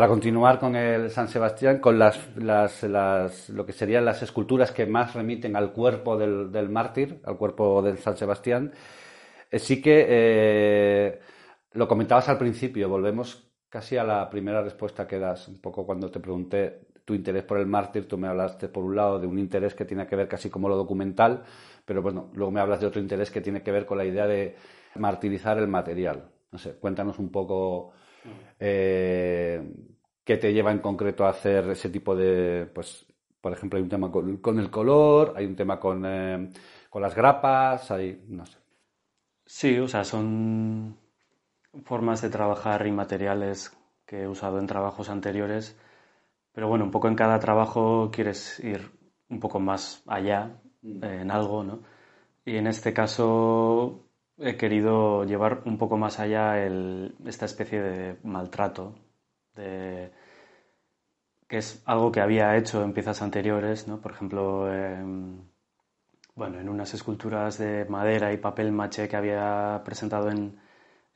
Para continuar con el San Sebastián, con las, las, las, lo que serían las esculturas que más remiten al cuerpo del, mártir, al cuerpo del San Sebastián, eh, sí que eh, lo comentabas al principio, volvemos casi a la primera respuesta que das, un poco cuando te pregunté tu interés por el mártir, tú me hablaste por un lado de un interés que tiene que ver casi como lo documental, pero bueno, luego me hablas de otro interés que tiene que ver con la idea de martirizar el material. No sé, cuéntanos un poco eh, ¿Qué te lleva en concreto a hacer ese tipo de, pues, por ejemplo, hay un tema con, el color, hay un tema con, eh, con las grapas, hay, no sé. Sí, o sea, son formas de trabajar y materiales que he usado en trabajos anteriores, pero bueno, un poco en cada trabajo quieres ir un poco más allá eh, en algo, ¿no? Y en este caso he querido llevar un poco más allá esta especie de maltrato, que es algo que había hecho en piezas anteriores, ¿no? por ejemplo, bueno, en unas esculturas de madera y papel maché que había presentado en,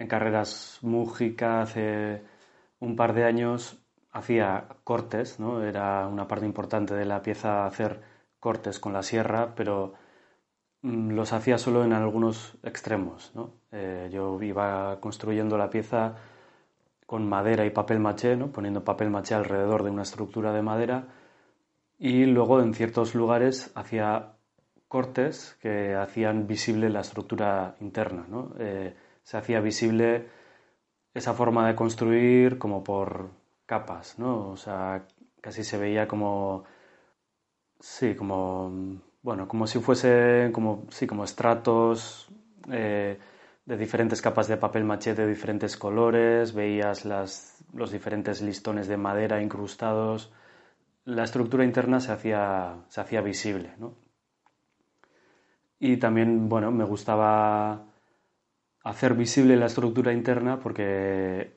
carreras Mújica hace un par de años, hacía cortes, ¿no? era una parte importante de la pieza hacer cortes con la sierra, pero los hacía solo en algunos extremos. ¿no? Eh, yo iba construyendo la pieza con madera y papel maché, ¿no? poniendo papel maché alrededor de una estructura de madera y luego en ciertos lugares hacía cortes que hacían visible la estructura interna. ¿no? Eh, se hacía visible esa forma de construir como por capas, ¿no? o sea, casi se veía como, sí, como bueno, como si fuese como, sí, como estratos eh, de diferentes capas de papel maché de diferentes colores, veías los diferentes listones de madera incrustados, la estructura interna se hacía, se hacía visible. ¿no? Y también, bueno, me gustaba hacer visible la estructura interna porque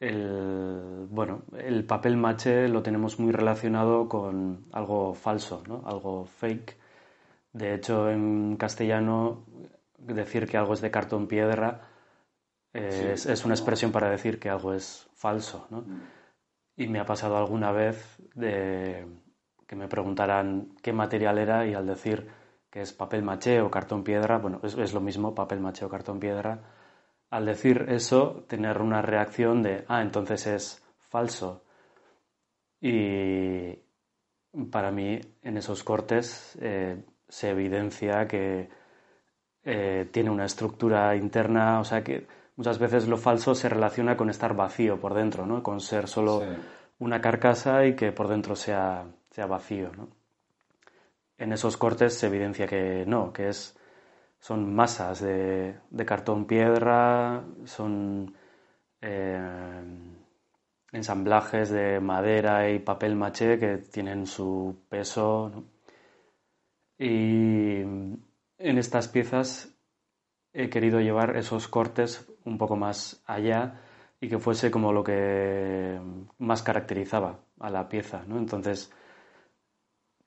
el, bueno, el papel maché lo tenemos muy relacionado con algo falso, ¿no? algo fake. De hecho, en castellano, decir que algo es de cartón piedra es, es, una expresión para decir que algo es falso. ¿no? Mm. Y me ha pasado alguna vez de que me preguntaran qué material era y al decir que es papel maché o cartón piedra, bueno, es, es lo mismo, papel maché o cartón piedra, al decir eso, tener una reacción de, ah, entonces es falso. Y para mí, en esos cortes, eh, se evidencia que eh, tiene una estructura interna, o sea que muchas veces lo falso se relaciona con estar vacío por dentro, ¿no? Con ser solo una carcasa y que por dentro sea, sea vacío, ¿no? En esos cortes se evidencia que no, que es son masas de, cartón piedra, son eh, ensamblajes de madera y papel maché que tienen su peso. Y en estas piezas he querido llevar esos cortes un poco más allá y que fuese como lo que más caracterizaba a la pieza. ¿no? Entonces,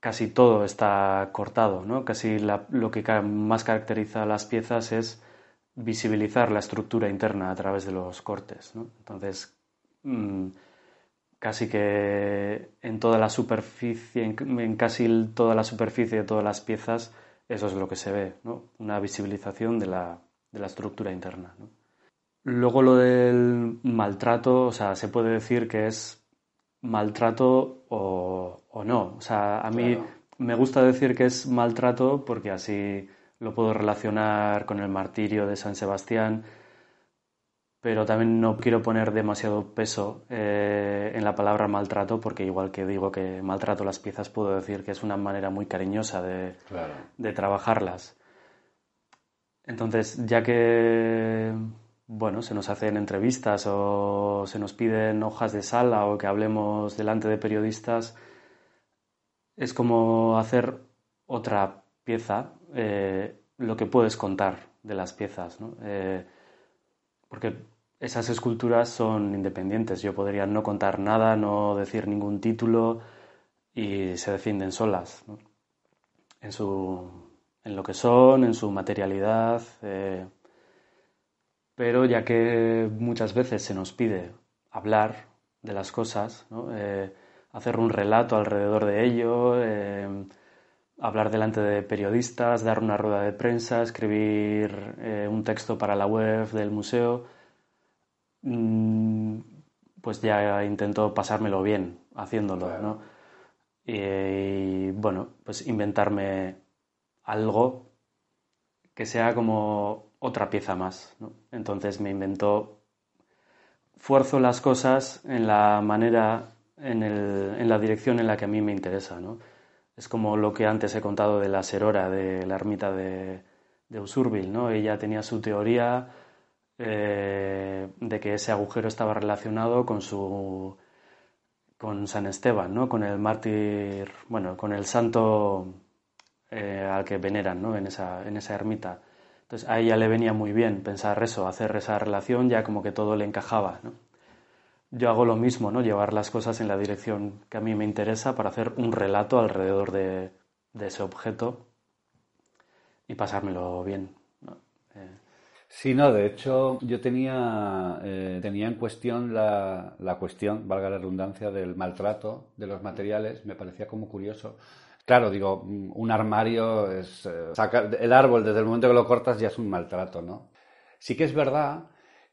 casi todo está cortado, ¿no? Casi lo que más caracteriza a las piezas es visibilizar la estructura interna a través de los cortes, ¿no? Entonces, mm, casi que en toda la superficie, en, casi toda la superficie de todas las piezas, eso es lo que se ve, ¿no? Una visibilización de la, de la estructura interna, Luego lo del maltrato, o sea, se puede decir que es maltrato o, no. O sea, a mí me gusta decir que es maltrato porque así lo puedo relacionar con el martirio de San Sebastián, pero también no quiero poner demasiado peso eh, en la palabra maltrato porque igual que digo que maltrato las piezas, puedo decir que es una manera muy cariñosa de, de trabajarlas. Entonces, ya que bueno, se nos hacen entrevistas o se nos piden hojas de sala o que hablemos delante de periodistas, es como hacer otra pieza, eh, lo que puedes contar de las piezas, ¿no? Eh, porque esas esculturas son independientes, yo podría no contar nada, no decir ningún título y se defienden solas, en, su, en lo que son, en su materialidad. Eh, pero ya que muchas veces se nos pide hablar de las cosas, eh, hacer un relato alrededor de ello, eh, hablar delante de periodistas, dar una rueda de prensa, escribir eh, un texto para la web del museo, mm, pues ya intento pasármelo bien haciéndolo, y, bueno, pues inventarme algo que sea como otra pieza más. Entonces me inventó, fuerzo las cosas en la manera, en, la dirección en la que a mí me interesa. ¿no? Es como lo que antes he contado de la serora, de la ermita de, de. ¿no? Ella tenía su teoría eh, de que ese agujero estaba relacionado con su con San Esteban, ¿no? con el mártir, bueno, con el santo eh, al que veneran ¿no? en, esa, en esa ermita. Entonces a ella le venía muy bien pensar eso, hacer esa relación, ya como que todo le encajaba. ¿no? Yo hago lo mismo, ¿no? llevar las cosas en la dirección que a mí me interesa para hacer un relato alrededor de, ese objeto y pasármelo bien. ¿no? Eh, sí, no, de hecho yo tenía, eh, tenía en cuestión la, la cuestión, valga la redundancia, del maltrato de los materiales, me parecía como curioso Claro, digo, un armario es. Eh, el árbol, desde el momento que lo cortas, ya es un maltrato, ¿no? Sí que es verdad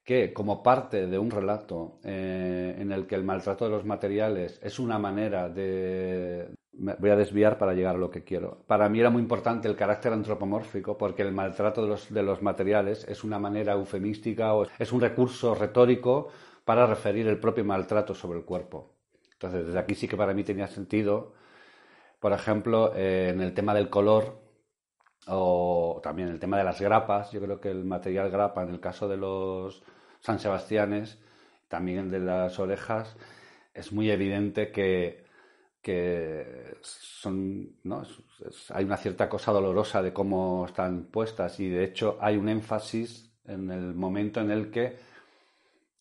que, como parte de un relato eh, en el que el maltrato de los materiales es una manera de. Voy a desviar para llegar a lo que quiero. Para mí era muy importante el carácter antropomórfico porque el maltrato de los, de los materiales es una manera eufemística o es un recurso retórico para referir el propio maltrato sobre el cuerpo. Entonces, desde aquí sí que para mí tenía sentido por ejemplo, eh, en el tema del color o también el tema de las grapas, yo creo que el material grapa en el caso de los San Sebastianes, también de las orejas, es muy evidente que, son, hay una cierta cosa dolorosa de cómo están puestas y de hecho hay un énfasis en el momento en el que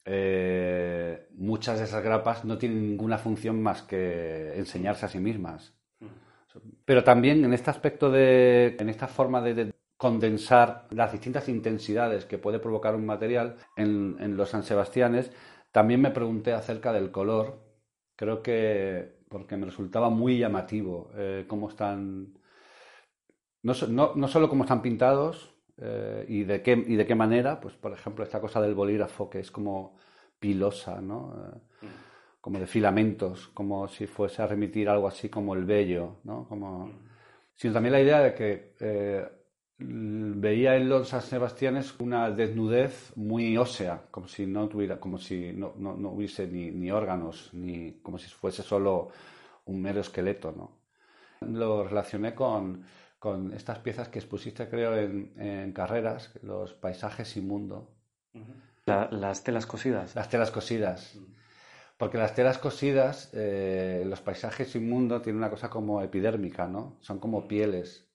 eh, muchas de esas grapas no tienen ninguna función más que enseñarse a sí mismas. Pero también en este aspecto de, en esta forma de, condensar las distintas intensidades que puede provocar un material en, los San Sebastianes, también me pregunté acerca del color. Creo que porque me resultaba muy llamativo eh, cómo están, no, no, solo cómo están pintados eh, y, de qué, y de qué manera, pues por ejemplo esta cosa del bolígrafo que es como pilosa, ¿no? Eh, como de filamentos, como si fuese a remitir algo así como el vello, ¿no? Como, sino también la idea de que veía en los San Sebastianes una desnudez muy ósea, como si no tuviera, como si no, no, hubiese ni, ni, órganos, ni como si fuese solo un mero esqueleto, ¿no? Lo relacioné con, con estas piezas que expusiste, creo, en, en carreras, los paisajes inmundos. las telas cosidas. Las telas cosidas. Porque las telas cosidas, eh, los paisajes inmundos tienen una cosa como epidérmica, ¿no? Son como pieles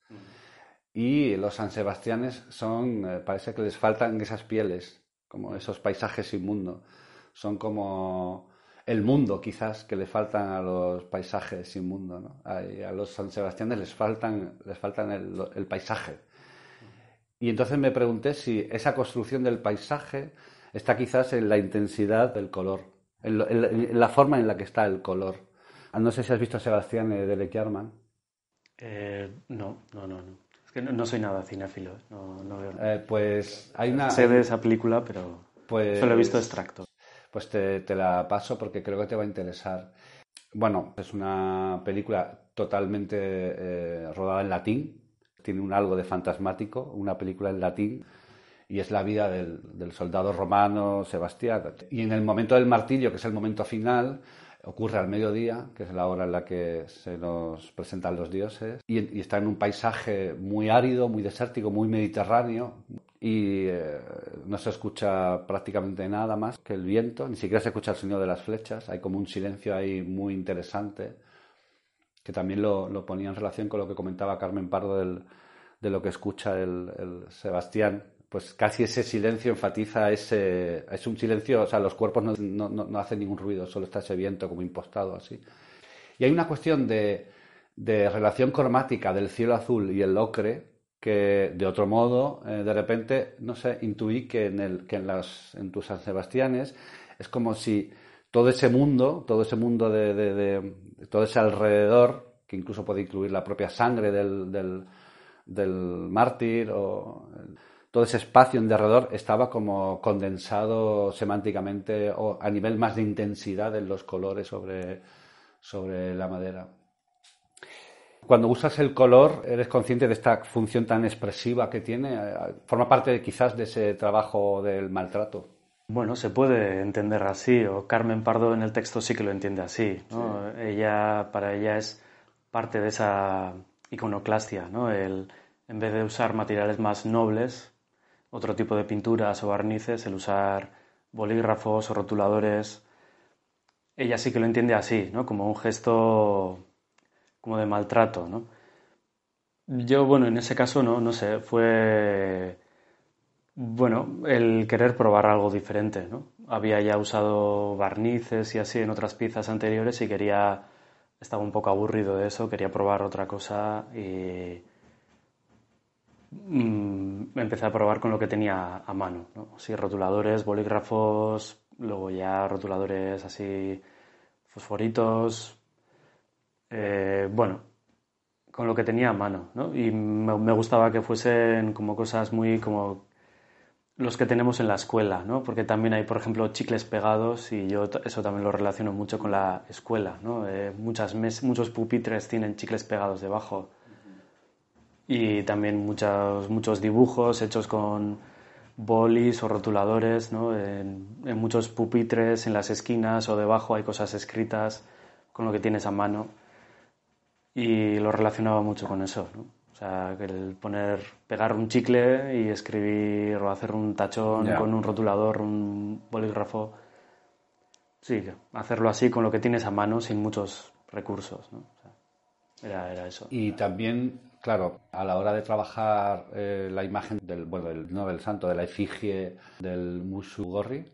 y los San Sebastianes son, eh, parece que les faltan esas pieles, como esos paisajes inmundos. Son como el mundo, quizás, que le faltan a los paisajes inmundos. ¿no? A, los San Sebastianes les faltan, les faltan el, paisaje. Y entonces me pregunté si esa construcción del paisaje está quizás en la intensidad del color, en, la forma en la que está el color. Ah, no sé si has visto a Sebastián de Lequiarman. Eh, no, no, no, no no, soy nada cinéfilo, no, no veo eh, pues hay una... Sé de esa película, pero pues, solo he visto extractos. Pues te, te, la paso porque creo que te va a interesar. Bueno, es una película totalmente eh, rodada en latín, tiene un algo de fantasmático, una película en latín, y es la vida del, del soldado romano Sebastián. Y en el momento del martillo, que es el momento final, ocurre al mediodía, que es la hora en la que se nos presentan los dioses, y, está en un paisaje muy árido, muy desértico, muy mediterráneo, y eh, no se escucha prácticamente nada más que el viento, ni siquiera se escucha el sonido de las flechas, hay como un silencio ahí muy interesante, que también lo, ponía en relación con lo que comentaba Carmen Pardo de lo que escucha el Sebastián pues casi ese silencio enfatiza ese... Es un silencio, o sea, los cuerpos no, hacen ningún ruido, solo está ese viento como impostado así. Y hay una cuestión de, relación cromática del cielo azul y el ocre que de otro modo, eh, de repente, no sé, intuí que en, el, que en, las, en tus San Sebastianes es como si todo ese mundo, todo ese mundo de, todo ese alrededor, que incluso puede incluir la propia sangre del, del, del mártir o todo ese espacio en derredor estaba como condensado semánticamente o a nivel más de intensidad en los colores sobre, sobre la madera. Cuando usas el color, eres consciente de esta función tan expresiva que tiene. Forma parte quizás de ese trabajo del maltrato. Bueno, se puede entender así, o Carmen Pardo en el texto sí que lo entiende así. Ella, para ella es parte de esa iconoclastia, ¿no? El, en vez de usar materiales más nobles, otro tipo de pinturas o barnices, el usar bolígrafos o rotuladores. Ella sí que lo entiende así, ¿no? Como un gesto como de maltrato, ¿no? Yo, bueno, en ese caso no, no sé, fue bueno, el querer probar algo diferente, ¿no? Había ya usado barnices y así en otras piezas anteriores y quería estaba un poco aburrido de eso, quería probar otra cosa y Mm, empecé a probar con lo que tenía a mano, ¿no? Sí, rotuladores, bolígrafos, luego ya rotuladores así, fosforitos, eh, bueno, con lo que tenía a mano, ¿no? Y me, gustaba que fuesen como cosas muy como los que tenemos en la escuela, ¿no? Porque también hay, por ejemplo, chicles pegados y yo eso también lo relaciono mucho con la escuela, ¿no? Eh, muchas muchos pupitres tienen chicles pegados debajo y también muchos, muchos dibujos hechos con bolis o rotuladores, ¿no? En, muchos pupitres, en las esquinas o debajo hay cosas escritas con lo que tienes a mano y lo relacionaba mucho con eso, ¿no? O sea, el poner, pegar un chicle y escribir o hacer un tachón con un rotulador, un bolígrafo. Sí, hacerlo así con lo que tienes a mano sin muchos recursos, ¿no? era, era eso. Y también Claro, a la hora de trabajar eh, la imagen del, bueno, del, no del santo, de la efigie del Mushugorri,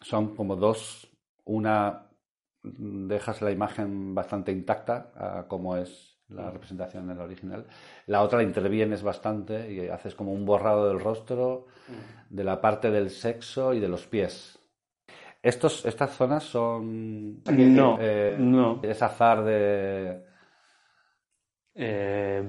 son como dos. Una, dejas la imagen bastante intacta, como es la representación en el original. La otra intervienes bastante y haces como un borrado del rostro, de la parte del sexo y de los pies. Estos, estas zonas son... No, eh, no. Es azar de... Eh,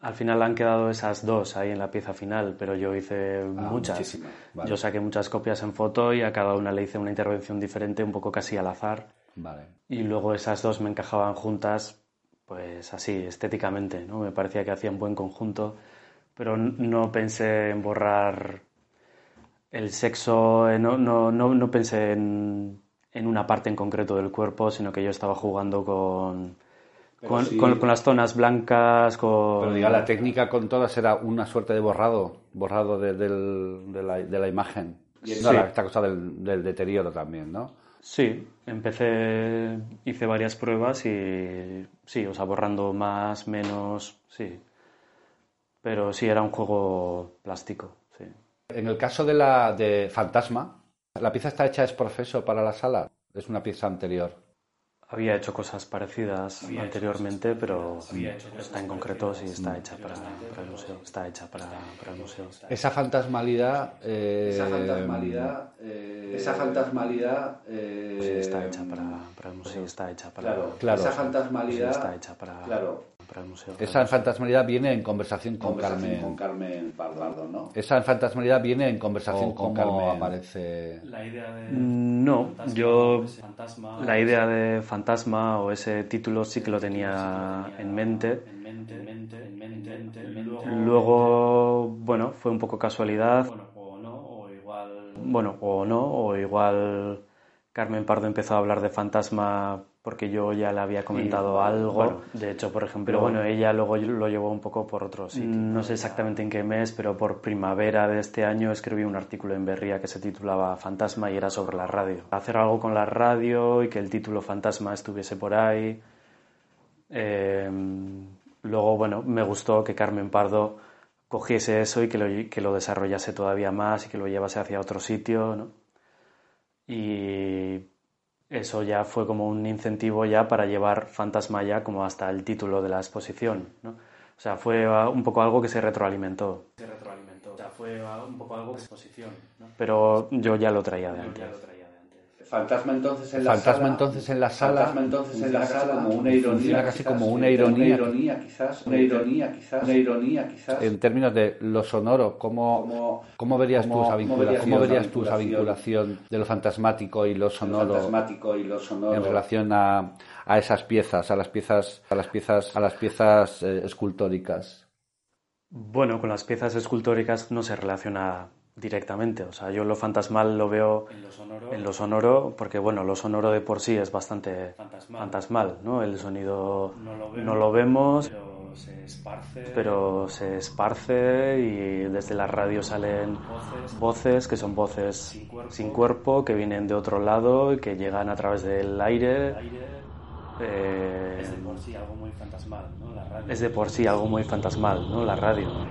al final han quedado esas dos ahí en la pieza final, pero yo hice muchas. muchísimas, vale. Yo saqué muchas copias en foto y a cada una le hice una intervención diferente, un poco casi al azar. Vale. Y luego esas dos me encajaban juntas, pues así, estéticamente, ¿no? Me parecía que hacían buen conjunto, pero no pensé en borrar el sexo, eh, no, no, no, no pensé en, en una parte en concreto del cuerpo, sino que yo estaba jugando con, con, sí- con- con las zonas blancas, con... Pero diga, la técnica con todas era una suerte de borrado, borrado de, de la, de la imagen. Y Sí. la- esta cosa del, del deterioro también, ¿no? Sí, empecé, hice varias pruebas y sí, o sea, borrando más, menos, sí. Pero sí, era un juego plástico, sí. En el caso de la de Fantasma, ¿la pieza está hecha es profeso para la sala? Es una pieza anterior. Había hecho cosas parecidas anteriormente, pero esta en concreto sí está hecha para, para el museo. Está hecha para, para el museo. Esa fantasmalidad... eh, Esa fantasmalidad, eh, esa fantasmalidad, eh, Sí, está hecha para, para el museo. Está hecha para, claro, Claro. esa sí, fantasmalidad, está hecha para, claro, para el museo. Esa fantasmalidad viene en conversación con conversación Carmen. con Carmen Pardo, ¿no? Esa fantasmalidad viene en conversación O con cómo Carmen. aparece- aparece... No, yo la idea de fantasma o ese título sí que lo tenía en mente. Luego, bueno, fue un poco casualidad. Bueno, o no, o igual Carmen Pardo empezó a hablar de fantasma porque yo ya le había comentado algo. bueno. de hecho, por ejemplo, pero bueno, ella luego lo llevó un poco por otro sitio. No sé exactamente en qué mes, pero por primavera de este año escribí un artículo en Berría que se titulaba Fantasma y era sobre la radio. Hacer algo con la radio y que el título Fantasma estuviese por ahí. Eh, luego, bueno, me gustó que Carmen Pardo cogiese eso y que lo, que lo desarrollase todavía más y que lo llevase hacia otro sitio, ¿no? Y eso ya fue como un incentivo ya para llevar Fantasma ya como hasta el título de la exposición, ¿no? O sea, fue uh, un poco algo que se retroalimentó. Se retroalimentó. O sea, fue uh, un poco algo de exposición, ¿no? Pero yo ya lo traía de antes. Fantasma entonces en la Fantasma sala. entonces en la sala Fantasma entonces en la sala como una funciona ironía. casi quizás, como una una ironía. ironía quizás, una ironía quizás, una ironía quizás. En términos de lo sonoro, ¿cómo, Como- cómo verías cómo- tú esa vinculación, cómo verías tú esa vinculación de lo fantasmático y lo lo sonoro fantasmático y lo sonoro en relación a, a esas piezas, a las piezas, a las piezas, a las piezas eh, escultóricas? Bueno, con las piezas escultóricas no se relaciona directamente. O sea, yo lo fantasmal lo veo en lo sonoro, porque bueno, lo sonoro de por sí es bastante fantasmal, ¿no? El sonido no lo vemos, pero se esparce y desde la radio salen voces que son voces sin cuerpo, que vienen de otro lado y que llegan a través del aire. Eh, es de por sí algo muy fantasmal, ¿no? La radio. Es de por sí algo muy fantasmal, ¿no? La radio.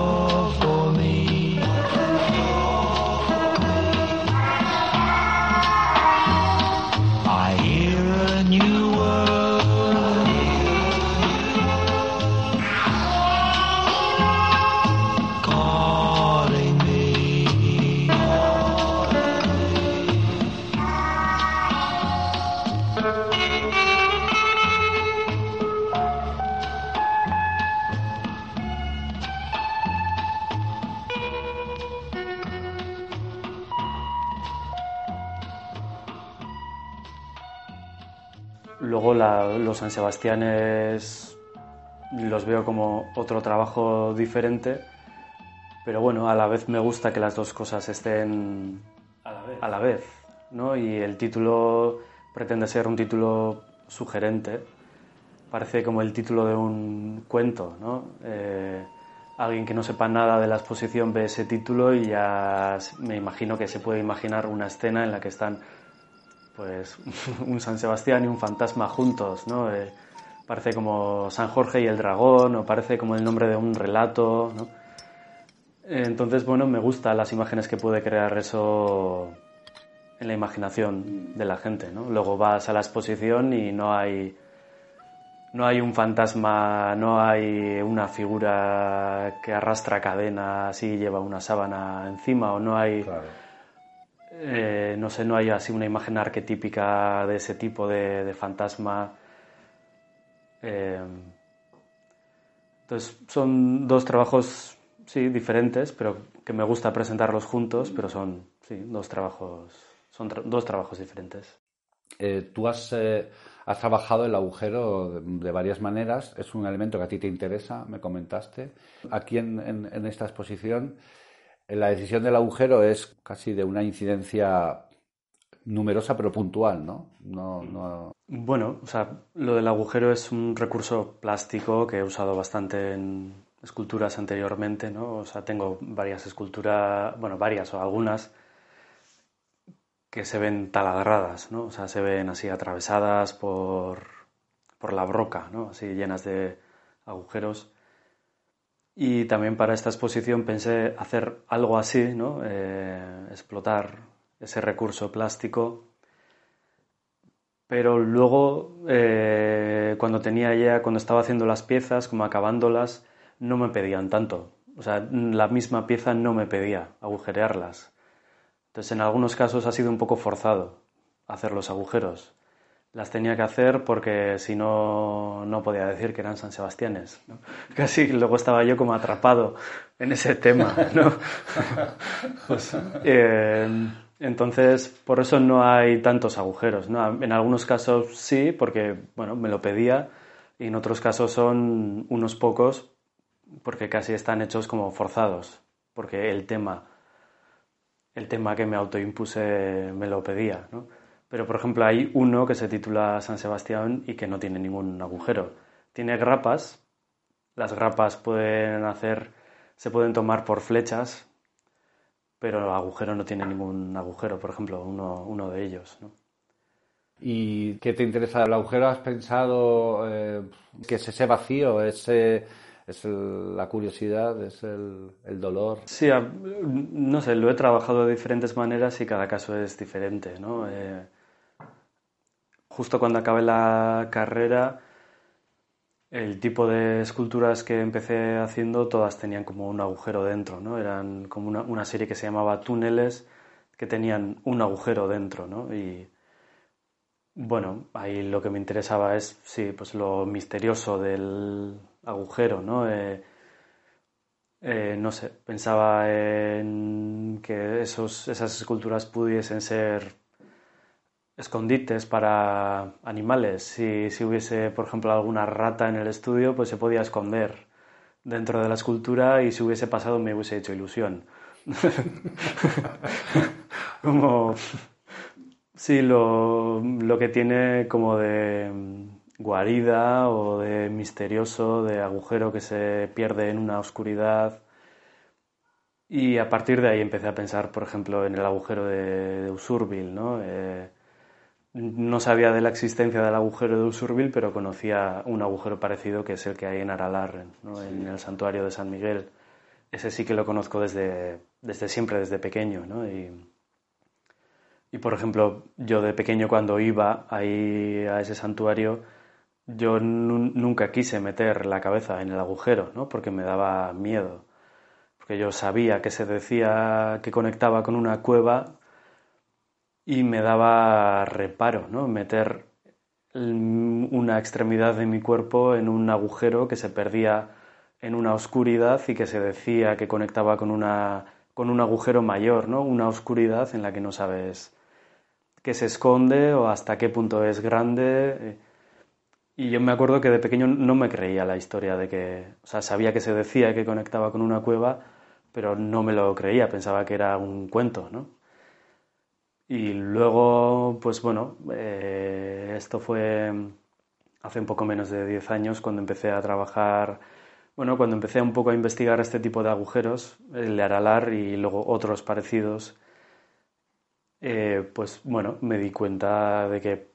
la- los San Sebastianes los veo como otro trabajo diferente pero bueno, a la vez me gusta que las dos cosas estén A la vez. a la vez, ¿no? Y el título pretende ser un título sugerente, parece como el título de un cuento, ¿no? Eh, alguien que no sepa nada de la exposición ve ese título y ya me imagino que se puede imaginar una escena en la que están pues un San Sebastián y un fantasma juntos, ¿no? Eh, parece como San Jorge y el dragón o parece como el nombre de un relato, ¿no? Entonces, bueno, me gustan las imágenes que puede crear eso en la imaginación de la gente, ¿no? Luego vas a la exposición y no hay no hay un fantasma, no hay una figura que arrastra cadenas y lleva una sábana encima o no hay eh, no sé, no hay así una imagen arquetípica de ese tipo de, de fantasma. Eh, entonces, son dos trabajos, sí, diferentes, pero que me gusta presentarlos juntos, pero son, sí, dos trabajos, son dos trabajos diferentes. Eh, tú has, has trabajado el agujero de, varias maneras, es un elemento que a ti te interesa, me comentaste. Aquí en, en- esta exposición, la decisión del agujero es casi de una incidencia numerosa pero puntual, ¿no? No, no... Bueno, o sea, lo del agujero es un recurso plástico que he usado bastante en esculturas anteriormente, ¿no? O sea, tengo varias esculturas, bueno, varias o algunas que se ven taladradas, ¿no? O sea, se ven así atravesadas por, por la broca, ¿no? Así llenas de agujeros. Y también para esta exposición pensé hacer algo así, ¿no? Eh, explotar ese recurso plástico pero luego eh, cuando tenía ya, cuando estaba haciendo las piezas, como acabándolas, no me pedían tanto. O sea, la misma pieza no me pedía agujerearlas. Entonces, en algunos casos ha sido un poco forzado hacer los agujeros. Las tenía que hacer porque si no, no podía decir que eran San Sebastianes. ¿no? Casi luego estaba yo como atrapado en ese tema. ¿no? Pues, eh, entonces, por eso no hay tantos agujeros. ¿no? En algunos casos sí, porque bueno, me lo pedía, y en otros casos son unos pocos, porque casi están hechos como forzados, porque el tema, el tema que me autoimpuse me lo pedía. ¿no? Pero, por ejemplo, hay uno que se titula San Sebastián y que no tiene ningún agujero. Tiene grapas, las grapas pueden hacer, se pueden tomar por flechas, pero el agujero no tiene ningún agujero, por ejemplo, uno, uno de ellos. ¿no? ¿Y qué te interesa del agujero? ¿Has pensado eh, que es ese vacío, ese, es el- la curiosidad, es el, el dolor? Sí, no sé, lo he trabajado de diferentes maneras y cada caso es diferente, ¿no? Eh, justo cuando acabé la carrera, el tipo de esculturas que empecé haciendo, todas tenían como un agujero dentro, ¿no? Eran como una, una serie que se llamaba Túneles, que tenían un agujero dentro, ¿no? Y bueno, ahí lo que me interesaba es, sí, pues lo misterioso del agujero, ¿no? Eh, eh, no sé, pensaba en que esos, esas esculturas pudiesen ser escondites para animales. Si, si hubiese, por ejemplo, alguna rata en el estudio, pues se podía esconder dentro de la escultura y si hubiese pasado me hubiese hecho ilusión. Como, sí, lo, lo que tiene como de guarida o de misterioso, de agujero que se pierde en una oscuridad. Y a partir de ahí empecé a pensar, por ejemplo, en el agujero de, de Usurbil, ¿no? Eh, no sabía de la existencia del agujero de Usurbil, pero conocía un agujero parecido que es el que hay en Aralar, ¿no? en el santuario de San Miguel. Ese sí que lo conozco desde, desde siempre, desde pequeño, ¿no? Y, y, por ejemplo, yo de pequeño cuando iba ahí a ese santuario, yo nu- nunca quise meter la cabeza en el agujero, ¿no? Porque me daba miedo. Porque yo sabía que se decía que conectaba con una cueva y me daba reparo, ¿no? Meter una extremidad de mi cuerpo en un agujero que se perdía en una oscuridad y que se decía que conectaba con una con un agujero mayor, ¿no? Una oscuridad en la que no sabes qué se esconde o hasta qué punto es grande. Y yo me acuerdo que de pequeño no me creía la historia de que, o sea, sabía que se decía que conectaba con una cueva, pero no me lo creía, pensaba que era un cuento, ¿no? Y luego, pues bueno, eh, esto fue hace un poco menos de 10 años cuando empecé a trabajar, bueno, cuando empecé un poco a investigar este tipo de agujeros, el de Aralar y luego otros parecidos, eh, pues bueno, me di cuenta de que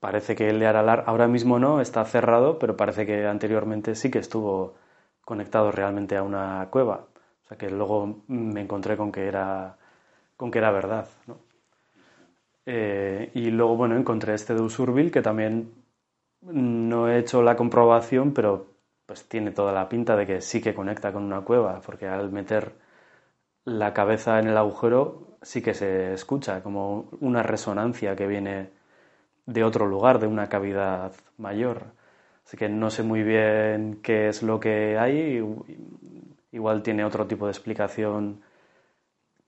parece que el de Aralar ahora mismo no, está cerrado, pero parece que anteriormente sí que estuvo conectado realmente a una cueva. O sea que luego me encontré con que era, con que era verdad. ¿no? Eh, y luego, bueno, encontré este de Usurbil que también no he hecho la comprobación, pero pues tiene toda la pinta de que sí que conecta con una cueva, porque al meter la cabeza en el agujero sí que se escucha como una resonancia que viene de otro lugar, de una cavidad mayor. Así que no sé muy bien qué es lo que hay, igual tiene otro tipo de explicación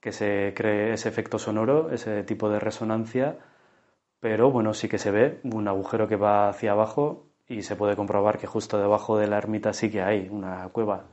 que se cree ese efecto sonoro, ese tipo de resonancia, pero bueno, sí que se ve un agujero que va hacia abajo y se puede comprobar que justo debajo de la ermita sí que hay una cueva.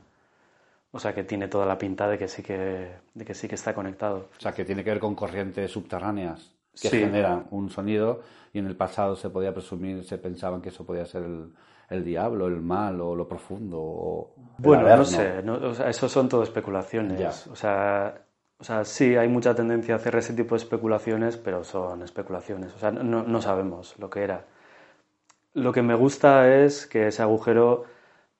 O sea que tiene toda la pinta de que sí que, de que, sí que está conectado. O sea que tiene que ver con corrientes subterráneas que generan un sonido y en el pasado se podía presumir, se pensaban que eso podía ser el, el diablo, el mal o lo profundo. O bueno, no sé, o sea, eso son todo especulaciones. O sea, o sea, sí, hay mucha tendencia a hacer ese tipo de especulaciones, pero son especulaciones. O sea, no, no sabemos lo que era. Lo que me gusta es que ese agujero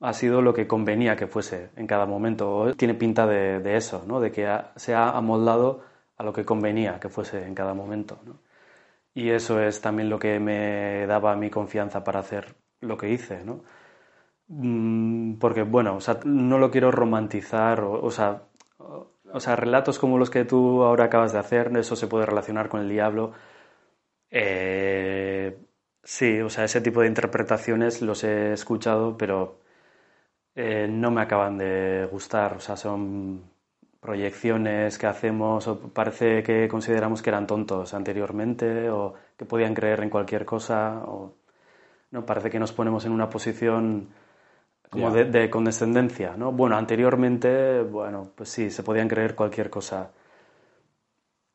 ha sido lo que convenía que fuese en cada momento. Tiene pinta de, eso, ¿no? de que se ha amoldado a lo que convenía que fuese en cada momento. Y eso es también lo que me daba mi confianza para hacer lo que hice. ¿no? Mm, porque, bueno, o sea, no lo quiero romantizar, o, o sea, o sea, relatos como los que tú ahora acabas de hacer, eso se puede relacionar con el diablo. Eh, sí, o sea, ese tipo de interpretaciones los he escuchado, pero eh, no me acaban de gustar. O sea, son proyecciones que hacemos o parece que consideramos que eran tontos anteriormente o que podían creer en cualquier cosa o no parece que nos ponemos en una posición como de, condescendencia, ¿no? Bueno, anteriormente, bueno, pues sí, se podían creer cualquier cosa.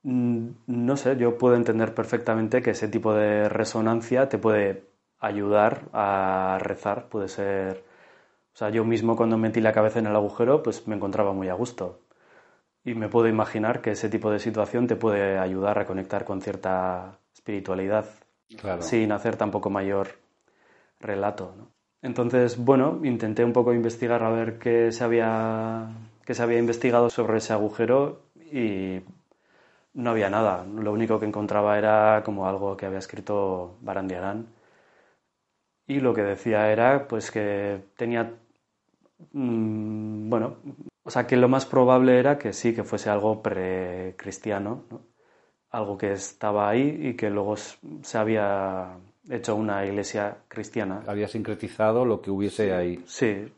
Mm, no sé, yo puedo entender perfectamente que ese tipo de resonancia te puede ayudar a rezar, puede ser... O sea, yo mismo cuando metí la cabeza en el agujero, pues me encontraba muy a gusto. Y me puedo imaginar que ese tipo de situación te puede ayudar a conectar con cierta espiritualidad, sin hacer tampoco mayor relato, ¿no? Entonces, bueno, intenté un poco investigar a ver qué se había, qué se había investigado sobre ese agujero y no había nada. Lo único que encontraba era como algo que había escrito Barandiarán. Y lo que decía era pues que tenía mmm, bueno, o sea que lo más probable era que sí, que fuese algo precristiano, ¿no? algo que estaba ahí y que luego se había hecho una iglesia cristiana. Había sincretizado lo que hubiese ahí. Sí,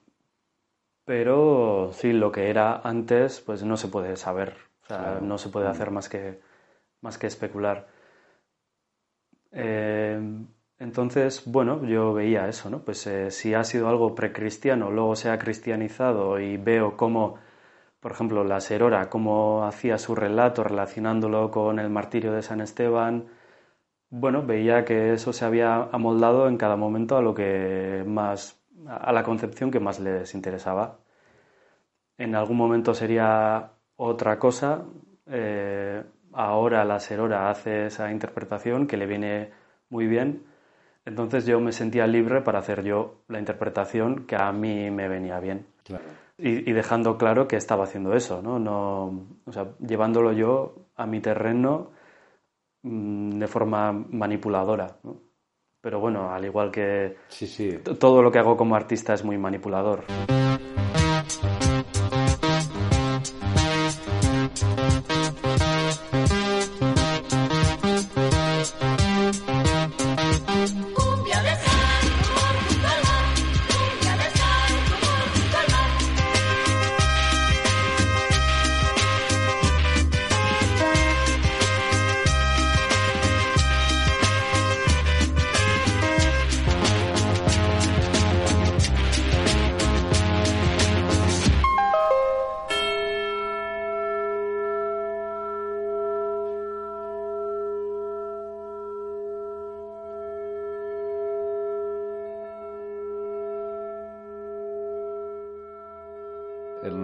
pero sí, lo que era antes, pues no se puede saber, o sea, no se puede hacer más que, más que especular. Eh, entonces, bueno, yo veía eso, ¿no? Pues eh, si ha sido algo precristiano, luego se ha cristianizado y veo cómo, por ejemplo, la Serora, cómo hacía su relato relacionándolo con el martirio de San Esteban, bueno, veía que eso se había amoldado en cada momento a lo que más, a la concepción que más les interesaba. En algún momento sería otra cosa. Eh, ahora la Serora hace esa interpretación que le viene muy bien. Entonces yo me sentía libre para hacer yo la interpretación que a mí me venía bien. Y, y, dejando claro que estaba haciendo eso, ¿no? no o sea, llevándolo yo a mi terreno de forma manipuladora. ¿no? Pero bueno, al igual que sí, sí. todo lo que hago como artista es muy manipulador.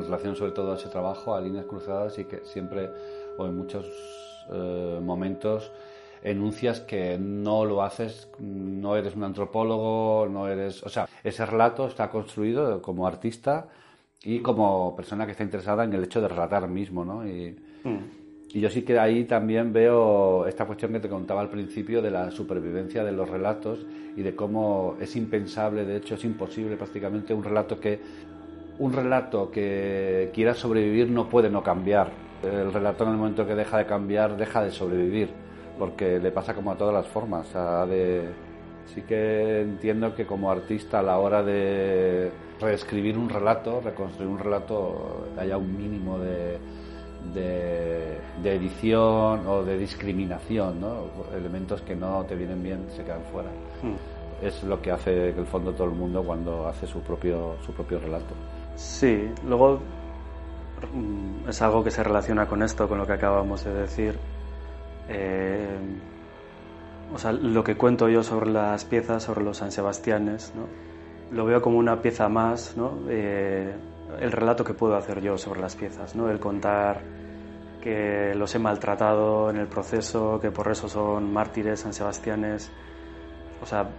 Relación sobre todo a ese trabajo, a líneas cruzadas y que siempre o en muchos eh, momentos enuncias que no lo haces, no eres un antropólogo, no eres, o sea, ese relato está construido como artista y como persona que está interesada en el hecho de relatar mismo, ¿no? Y, y yo sí que ahí también veo esta cuestión que te contaba al principio de la supervivencia de los relatos y de cómo es impensable, de hecho es imposible prácticamente un relato que un relato que quiera sobrevivir no puede no cambiar. El relato en el momento que deja de cambiar deja de sobrevivir, porque le pasa como a todas las formas. a de... Sí que entiendo que como artista a la hora de reescribir un relato, reconstruir un relato, haya un mínimo de, de, de edición o de discriminación, ¿no? elementos que no te vienen bien se quedan fuera. Es lo que hace que el fondo todo el mundo cuando hace su propio, su propio relato. Sí, luego mm, es algo que se relaciona con esto, con lo que acabamos de decir. Eh, o sea, lo que cuento yo sobre las piezas, sobre los San Sebastianes, ¿no? lo veo como una pieza más, ¿no? Eh, el relato que puedo hacer yo sobre las piezas, ¿no? el contar que los he maltratado en el proceso, que por eso son mártires, San Sebastianes. O sea,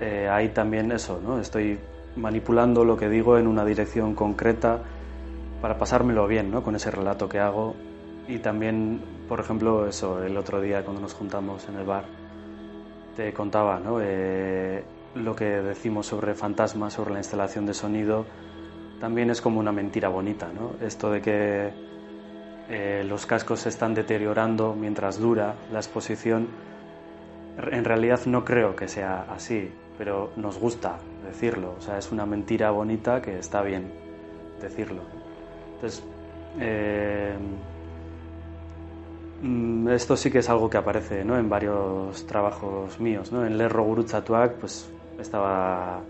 eh, hay también eso, ¿no? Estoy manipulando lo que digo en una dirección concreta para pasármelo bien, ¿no? Con ese relato que hago. Y también, por ejemplo, eso, el otro día cuando nos juntamos en el bar, te contaba, ¿no? Eh, lo que decimos sobre fantasmas, sobre la instalación de sonido, también es como una mentira bonita, ¿no? Esto de que eh, los cascos se están deteriorando mientras dura la exposición, en realidad no creo que sea así, pero nos gusta decirlo, o sea, es una mentira bonita que está bien decirlo. Entonces, eh, mm, esto sí que es algo que aparece ¿no? en varios trabajos míos. ¿no? En Lerro Gurutzatuak pues, estaba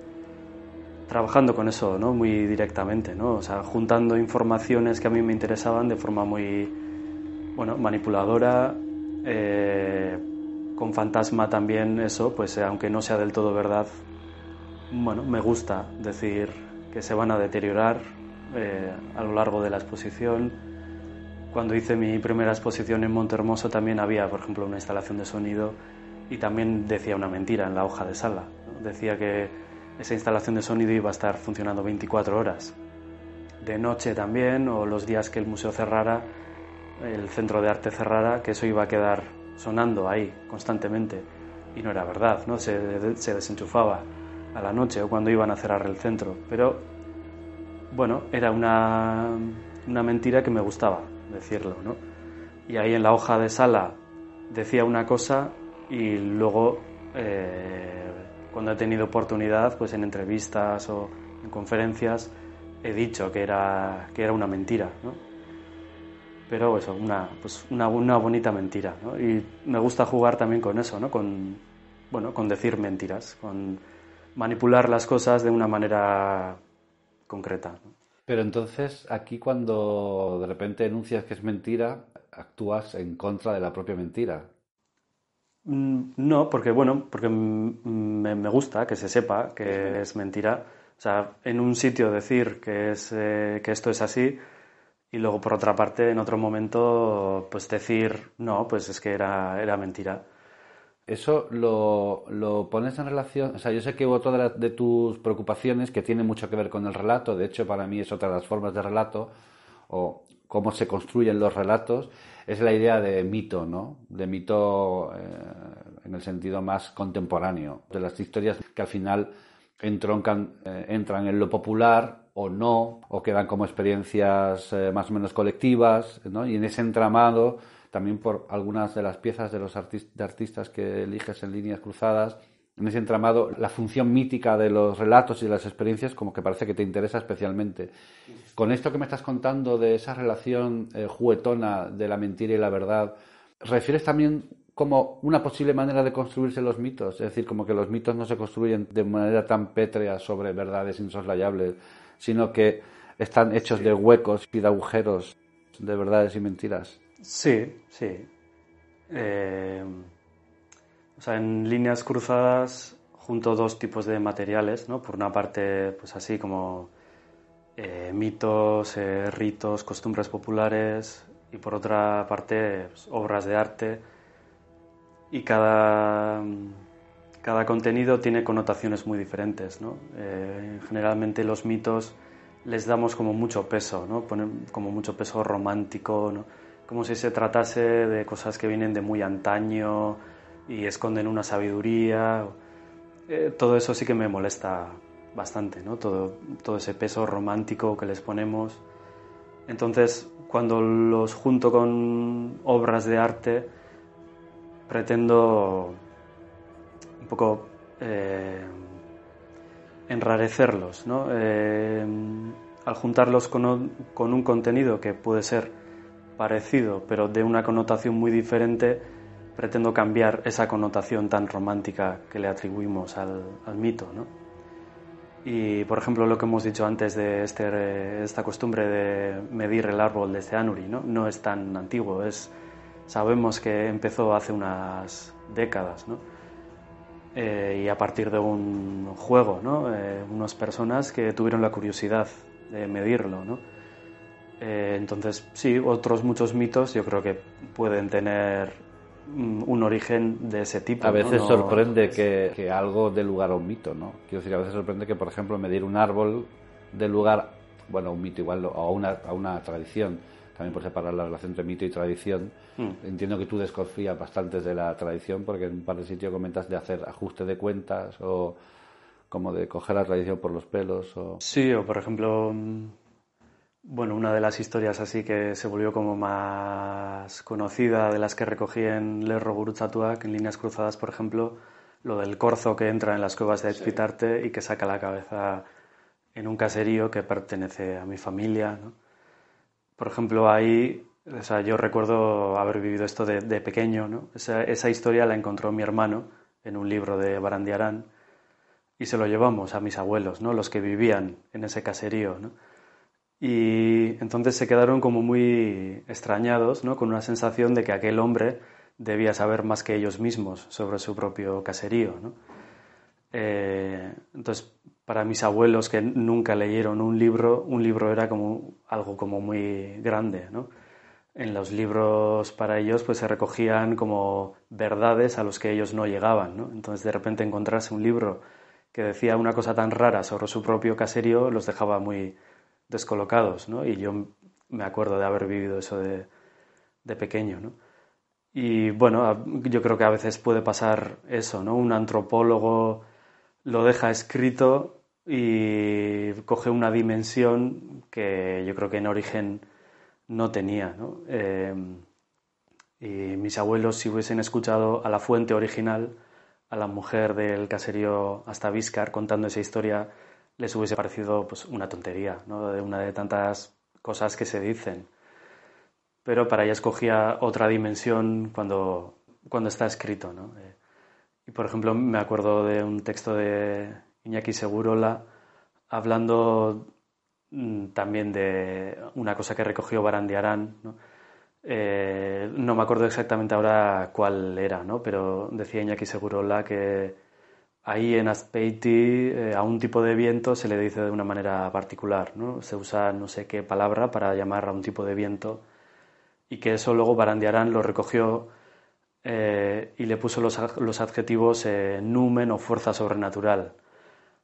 trabajando con eso ¿no? muy directamente, ¿no? o sea, juntando informaciones que a mí me interesaban de forma muy bueno, manipuladora, eh, con fantasma también eso, pues eh, aunque no sea del todo verdad, bueno, me gusta decir que se van a deteriorar eh, a lo largo de la exposición. Cuando hice mi primera exposición en Montermoso también había, por ejemplo, una instalación de sonido y también decía una mentira en la hoja de sala. Decía que esa instalación de sonido iba a estar funcionando 24 horas. De noche también, o los días que el museo cerrara, el centro de arte cerrara, que eso iba a quedar sonando ahí constantemente. Y no era verdad, ¿no? Se, se desenchufaba a la noche o cuando iban a cerrar el centro. Pero, bueno, era una, una mentira que me gustaba decirlo, ¿no? Y ahí en la hoja de sala decía una cosa y luego eh, cuando he tenido oportunidad, pues en entrevistas o en conferencias, he dicho que era, que era una mentira. Pero eso, una, pues una, una bonita mentira, ¿no? Y me gusta jugar también con eso, ¿no? Con, bueno, con decir mentiras, con manipular las cosas de una manera concreta. ¿no? Pero entonces, aquí cuando de repente enuncias que es mentira, actúas en contra de la propia mentira. Mm, No, porque bueno, porque me, me gusta que se sepa que es mentira. O sea, en un sitio decir que, es, eh, que esto es así y luego por otra parte en otro momento pues decir no, pues es que era, era mentira. Eso lo, lo pones en relación, o sea, yo sé que otra de, de tus preocupaciones que tiene mucho que ver con el relato, de hecho para mí es otra de las formas de relato, o cómo se construyen los relatos, es la idea de mito, ¿no? De mito eh, en el sentido más contemporáneo, de las historias que al final entroncan, eh, entran en lo popular o no, o quedan como experiencias eh, más o menos colectivas, ¿no? Y en ese entramado, también por algunas de las piezas de los artis- de artistas que eliges en líneas cruzadas, en ese entramado, la función mítica de los relatos y de las experiencias como que parece que te interesa especialmente. Con esto que me estás contando de esa relación eh, juguetona de la mentira y la verdad, ¿refieres también como una posible manera de construirse los mitos? Es decir, como que los mitos no se construyen de manera tan pétrea sobre verdades insoslayables, sino que están hechos de huecos y de agujeros de verdades y mentiras. Sí, sí. Eh, o sea, en líneas cruzadas junto dos tipos de materiales, ¿no? Por una parte, pues así como eh, mitos, eh, ritos, costumbres populares y por otra parte pues, obras de arte y cada, cada contenido tiene connotaciones muy diferentes. ¿no? Eh, generalmente los mitos les damos como mucho peso, ¿no? Ponen como mucho peso romántico, ¿no? como si se tratase de cosas que vienen de muy antaño y esconden una sabiduría. Eh, todo eso sí que me molesta bastante, ¿no? todo, todo ese peso romántico que les ponemos. Entonces, cuando los junto con obras de arte, pretendo poco eh, enrarecerlos, ¿no? Eh, al juntarlos con un, con un, contenido que puede ser parecido, pero de una connotación muy diferente, pretendo cambiar esa connotación tan romántica que le atribuimos al, al mito, ¿no? Y, por ejemplo, lo que hemos dicho antes de este, esta costumbre de medir el árbol de Ceanuri, ¿no? no es tan antiguo, es, sabemos que empezó hace unas décadas, ¿no? Eh, y a partir de un juego, ¿no? Eh, unas personas que tuvieron la curiosidad de medirlo. ¿no? Eh, entonces, sí, otros muchos mitos yo creo que pueden tener mm, un origen de ese tipo. A veces ¿no? sorprende que, que, algo dé lugar a un mito, ¿no? Quiero decir, a veces sorprende que, por ejemplo, medir un árbol dé lugar, bueno, a un mito igual, a una, a una tradición. También por separar la relación entre mito y tradición. Mm. Entiendo que tú desconfías bastante de la tradición porque en un par de sitios comentas de hacer ajuste de cuentas o como de coger la tradición por los pelos. O... Sí, o por ejemplo, bueno, una de las historias así que se volvió como más conocida de las que recogí en Lerro Gurutzatuak, en líneas cruzadas, por ejemplo, lo del corzo que entra en las cuevas de Espitarte sí. y que saca la cabeza en un caserío que pertenece a mi familia. ¿no? Por ejemplo, ahí, o sea, yo recuerdo haber vivido esto de, pequeño. ¿no? Esa, esa, historia la encontró mi hermano en un libro de Barandiarán y se lo llevamos a mis abuelos, ¿no? los que vivían en ese caserío. ¿no? Y entonces se quedaron como muy extrañados, ¿no? con una sensación de que aquel hombre debía saber más que ellos mismos sobre su propio caserío. ¿no? Eh, entonces, para mis abuelos que nunca leyeron un libro, un libro era como algo como muy grande. ¿no? En los libros para ellos pues se recogían como verdades a los que ellos no llegaban. ¿no? Entonces, de repente encontrarse un libro que decía una cosa tan rara sobre su propio caserío los dejaba muy descolocados, ¿no? Y yo me acuerdo de haber vivido eso de, de, pequeño, ¿no? Y bueno, yo creo que a veces puede pasar eso, ¿no? Un antropólogo lo deja escrito y coge una dimensión que yo creo que en origen no tenía, ¿no? Eh, y mis abuelos, si hubiesen escuchado a la fuente original, a la mujer del caserío hasta Vizcar contando esa historia, les hubiese parecido pues, una tontería, ¿no? de una de tantas cosas que se dicen. Pero para ella escogía otra dimensión cuando, cuando está escrito. ¿no? Eh, y por ejemplo, me acuerdo de un texto de Iñaki Segurola hablando mm, también de una cosa que recogió Barandiarán. ¿no? Eh, no me acuerdo exactamente ahora cuál era, ¿no? pero decía Iñaki Segurola que Ahí en Azpeiti eh, a un tipo de viento se le dice de una manera particular, ¿no? Se usa no sé qué palabra para llamar a un tipo de viento y que eso luego Barandiarán lo recogió eh, y le puso los, los adjetivos numen o fuerza sobrenatural.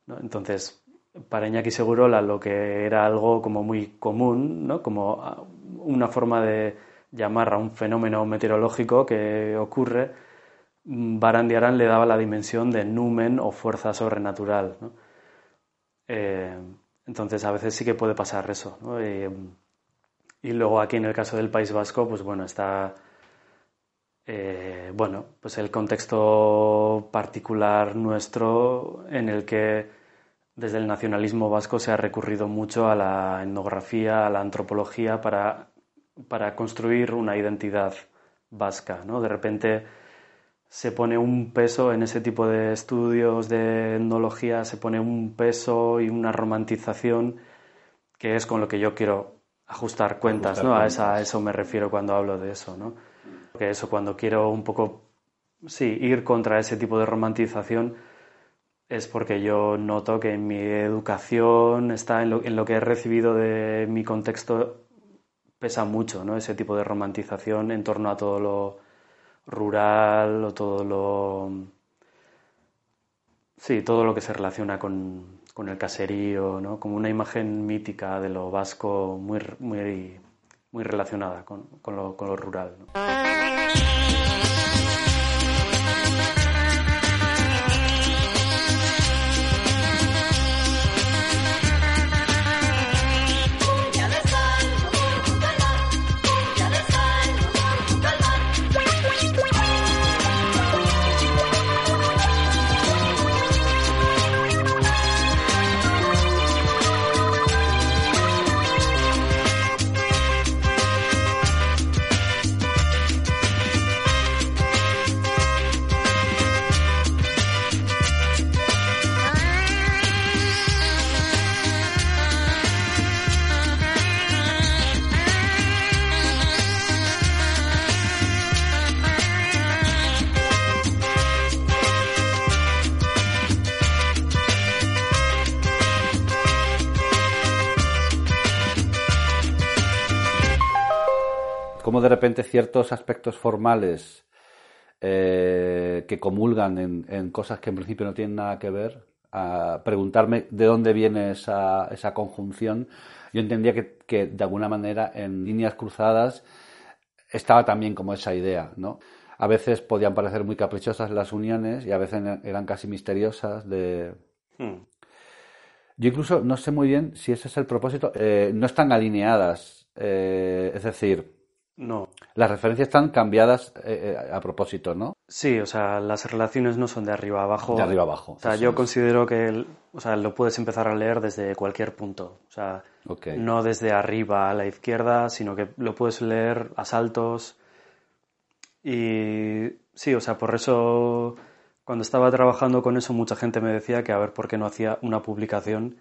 Entonces, para Iñaki Segurola lo que era algo como muy común, ¿no? como una forma de llamar a un fenómeno meteorológico que ocurre, Barandiarán le daba la dimensión de numen o fuerza sobrenatural. Eh, entonces a veces sí que puede pasar eso. Y, y, luego aquí en el caso del País Vasco, pues bueno, está eh, bueno, pues el contexto particular nuestro en el que desde el nacionalismo vasco se ha recurrido mucho a la etnografía, a la antropología para, para construir una identidad vasca. ¿no? De repente se pone un peso en ese tipo de estudios de etnología, se pone un peso y una romantización que es con lo que yo quiero ajustar cuentas, ajustar ¿no? Cuentas. A, esa, a, eso me refiero cuando hablo de eso, ¿no? Que eso cuando quiero un poco, sí, ir contra ese tipo de romantización, es porque yo noto que mi educación está en lo, en lo que he recibido de mi contexto pesa mucho, ¿no? Ese tipo de romantización en torno a todo lo rural o todo lo sí, todo lo que se relaciona con, con el caserío, ¿no? Como una imagen mítica de lo vasco muy muy muy relacionada con, con, lo, con lo rural. time. Ciertos aspectos formales eh, que comulgan en, en, cosas que en principio no tienen nada que ver, a preguntarme de dónde viene esa, esa conjunción, yo entendía que, que, de alguna manera en líneas cruzadas estaba también como esa idea, ¿no? A veces podían parecer muy caprichosas las uniones y a veces eran casi misteriosas de... Hmm. Yo incluso no sé muy bien si ese es el propósito. Eh, no están alineadas, eh, es decir, no. Las referencias están cambiadas eh, a propósito, ¿no? Sí, o sea, las relaciones no son de arriba a abajo. De arriba a abajo. O sea, yo es. considero que o sea, lo puedes empezar a leer desde cualquier punto. O sea, okay. no desde arriba a la izquierda, sino que lo puedes leer a saltos. Y sí, o sea, por eso cuando estaba trabajando con eso mucha gente me decía que a ver por qué no hacía una publicación,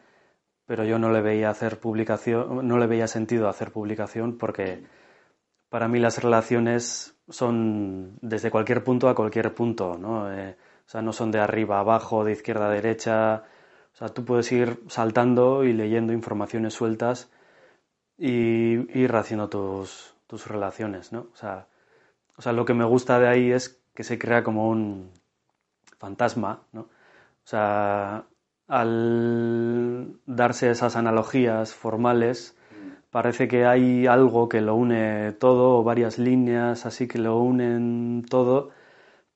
pero yo no le veía hacer publicación, no le veía sentido hacer publicación porque para mí las relaciones son desde cualquier punto a cualquier punto, ¿no? Eh, o sea, no son de arriba a abajo, de izquierda a derecha. O sea, tú puedes ir saltando y leyendo informaciones sueltas y ir haciendo tus, tus relaciones, ¿no? O sea, o sea, lo que me gusta de ahí es que se crea como un fantasma, ¿no? O sea, al darse esas analogías formales, parece que hay algo que lo une todo, o varias líneas así que lo unen todo,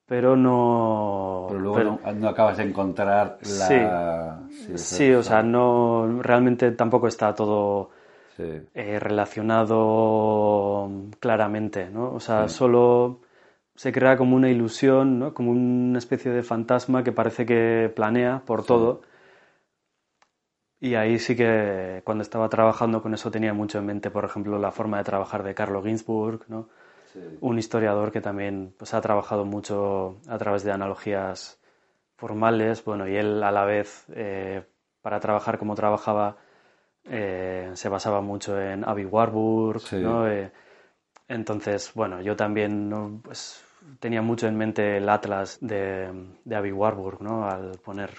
pero no... Pero luego pero... No, no, acabas de encontrar la... Sí, sí, sí o sea, no, realmente tampoco está todo sí. eh, relacionado claramente, ¿no? O sea, solo se crea como una ilusión, ¿no? Como una especie de fantasma que parece que planea por todo y ahí sí que cuando estaba trabajando con eso tenía mucho en mente, por ejemplo, la forma de trabajar de Carlo Ginzburg, ¿no? Sí. un historiador que también pues, ha trabajado mucho a través de analogías formales, bueno, y él a la vez, eh, para trabajar como trabajaba, eh, se basaba mucho en Avi Warburg, Sí. ¿no? Eh, entonces, bueno, yo también ¿no? pues, tenía mucho en mente el atlas de, de Avi Warburg, ¿no? Al poner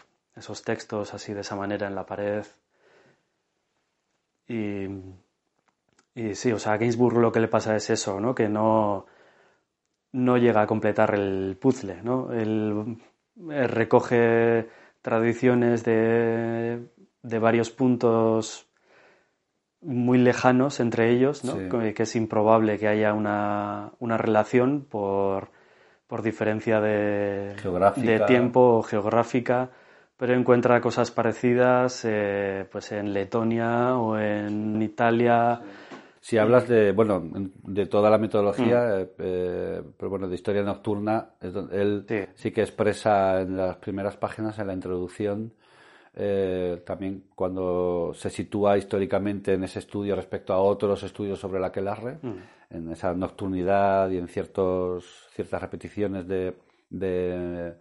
esos textos así de esa manera en la pared. Y, y sí, o sea, a Gainsbourg lo que le pasa es eso, ¿no? Que no, no llega a completar el puzzle, ¿no? Él, él recoge tradiciones de, de, varios puntos muy lejanos entre ellos, ¿no? Sí. Que es improbable que haya una, una relación por, por diferencia de, Geográfica. de tiempo o geográfica pero encuentra cosas parecidas eh, pues en Letonia o en Italia. Si hablas de, bueno, de toda la metodología, mm. eh, pero bueno, de historia nocturna, él sí. sí. que expresa en las primeras páginas, en la introducción, eh, también cuando se sitúa históricamente en ese estudio respecto a otros estudios sobre la Quelarre, mm. en esa nocturnidad y en ciertos, ciertas repeticiones de, de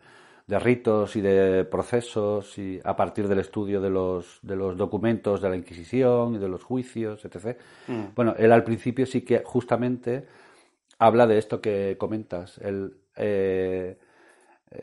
de ritos y de procesos y a partir del estudio de los, de los documentos de la Inquisición y de los juicios, etc. Mm. Bueno, él al principio sí que justamente habla de esto que comentas. Él, eh,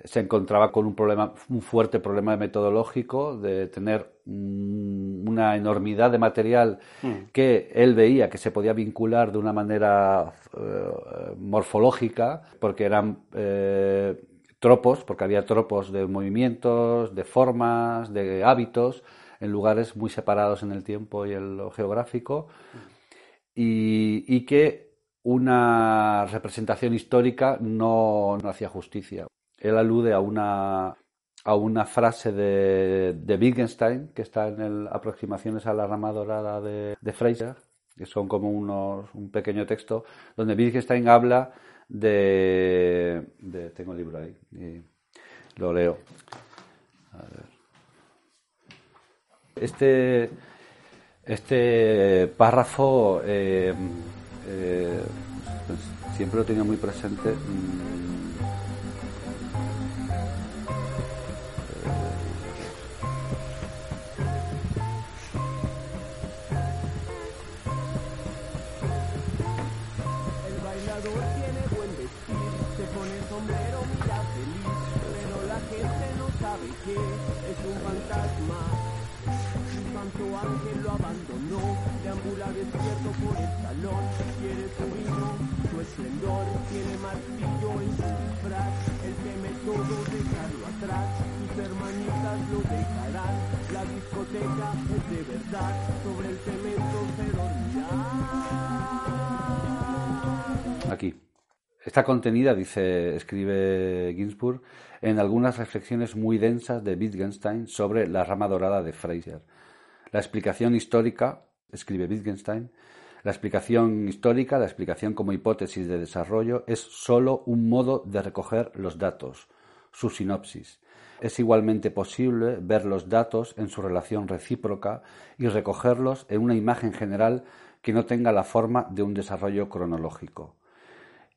se encontraba con un problema, un fuerte problema metodológico de tener mm, una enormidad de material Mm. que él veía que se podía vincular de una manera eh, morfológica, porque eran eh, tropos, porque había tropos de movimientos, de formas, de hábitos, en lugares muy separados en el tiempo y en lo geográfico, y, que una representación histórica no, no hacía justicia. Él alude a una, a una frase de, de Wittgenstein, que está en el Aproximaciones a la rama dorada de, de que son como unos, un pequeño texto, donde Wittgenstein habla de, de- Tengo el libro ahí, y lo leo. Este, este párrafo eh, eh, pues, siempre lo tenido muy presente. Está contenida, dice, escribe Ginsburg, en algunas reflexiones muy densas de Wittgenstein sobre la rama dorada de Fraser. La explicación histórica, escribe Wittgenstein, la explicación histórica, la explicación como hipótesis de desarrollo, es sólo un modo de recoger los datos, su sinopsis. Es igualmente posible ver los datos en su relación recíproca y recogerlos en una imagen general que no tenga la forma de un desarrollo cronológico.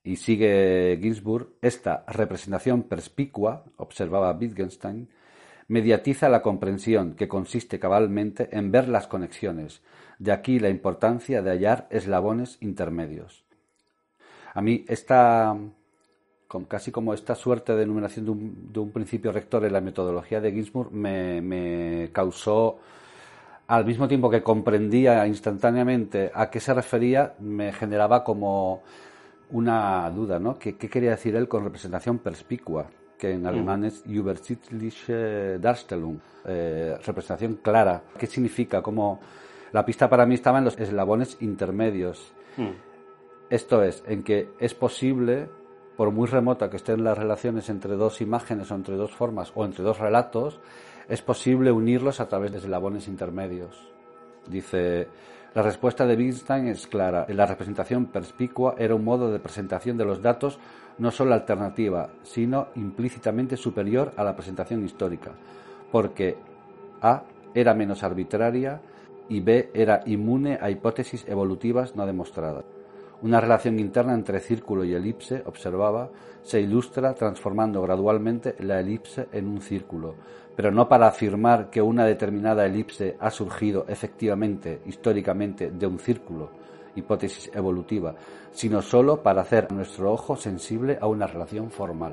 Y sigue Ginsburg, esta representación perspicua, observaba Wittgenstein, mediatiza la comprensión que consiste cabalmente en ver las conexiones. De aquí la importancia de hallar eslabones intermedios. A mí esta, casi como esta suerte de enumeración de un, principio rector en la metodología de Ginsburg me causó, al mismo tiempo que comprendía instantáneamente a qué se refería, me generaba como una duda, ¿no? ¿Qué, qué quería decir él con representación perspicua? Que en alemán es übersichtliche Darstellung, eh, representación clara. ¿Qué significa? Como la pista para mí estaba en los eslabones intermedios. Esto es, en que es posible, por muy remota que estén las relaciones entre dos imágenes o entre dos formas o entre dos relatos, es posible unirlos a través de eslabones intermedios. Dice, la respuesta de Wittgenstein es clara. La representación perspicua era un modo de presentación de los datos no solo alternativa, sino implícitamente superior a la presentación histórica, porque A era menos arbitraria y B era inmune a hipótesis evolutivas no demostradas. Una relación interna entre círculo y elipse, observaba, se ilustra transformando gradualmente la elipse en un círculo, pero no para afirmar que una determinada elipse ha surgido efectivamente, históricamente, de un círculo, hipótesis evolutiva, sino sólo para hacer nuestro ojo sensible a una relación formal.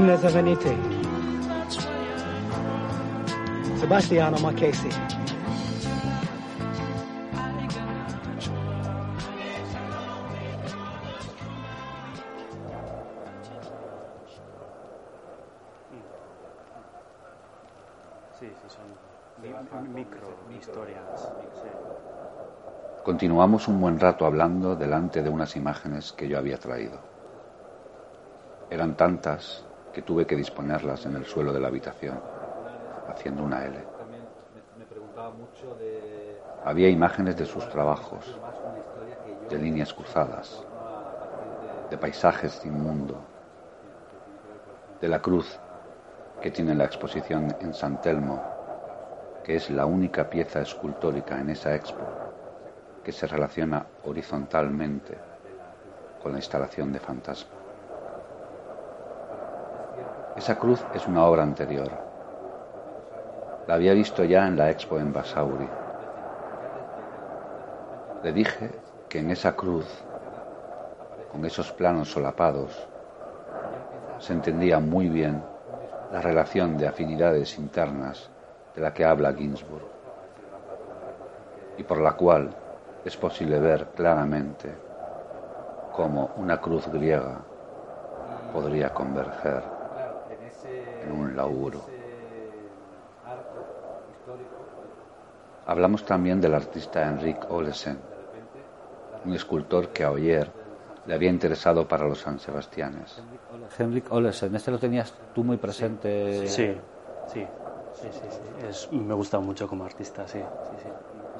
Venite. Sebastiano Marchesi. Sí, sí, son mi- micro historias. sí. Continuamos un buen rato hablando delante de unas imágenes que yo había traído. Eran tantas que tuve que disponerlas en el suelo de la habitación, haciendo una L. Había imágenes de sus trabajos, de líneas cruzadas, de paisajes sin mundo, de la cruz que tiene la exposición en San Telmo, que es la única pieza escultórica en esa expo que se relaciona horizontalmente con la instalación de Fantasma. Esa cruz es una obra anterior. La había visto ya en la expo en Basauri. Le dije que en esa cruz, con esos planos solapados, se entendía muy bien la relación de afinidades internas de la que habla Ginsburg y por la cual es posible ver claramente cómo una cruz griega podría converger en un lauro. Hablamos también del artista Henrik Olesen, un escultor que a Oyer le había interesado para los San Sebastianes. Henrik Olesen, este lo tenías tú muy presente. Sí, sí, sí, sí, sí. Es- me gusta mucho como artista, sí, sí, sí.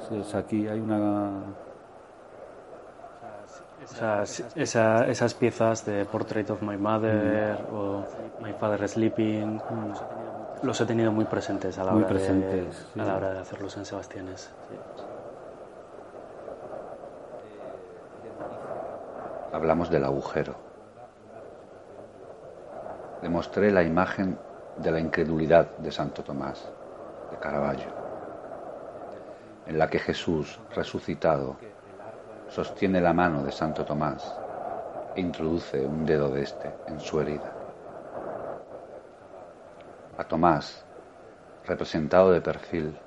Sí, es aquí hay una. O sea, esa- esas piezas de Portrait of My Mother Mm. o My Father Sleeping los he tenido muy presentes a la, Muy hora, de, presentes, sí. a la hora de hacerlos en Sebastianes. sí. Hablamos del agujero. Le mostré la imagen de la incredulidad de Santo Tomás, de Caravaggio, en la que Jesús, resucitado, sostiene la mano de Santo Tomás e introduce un dedo de éste en su herida. A Tomás, representado de perfil,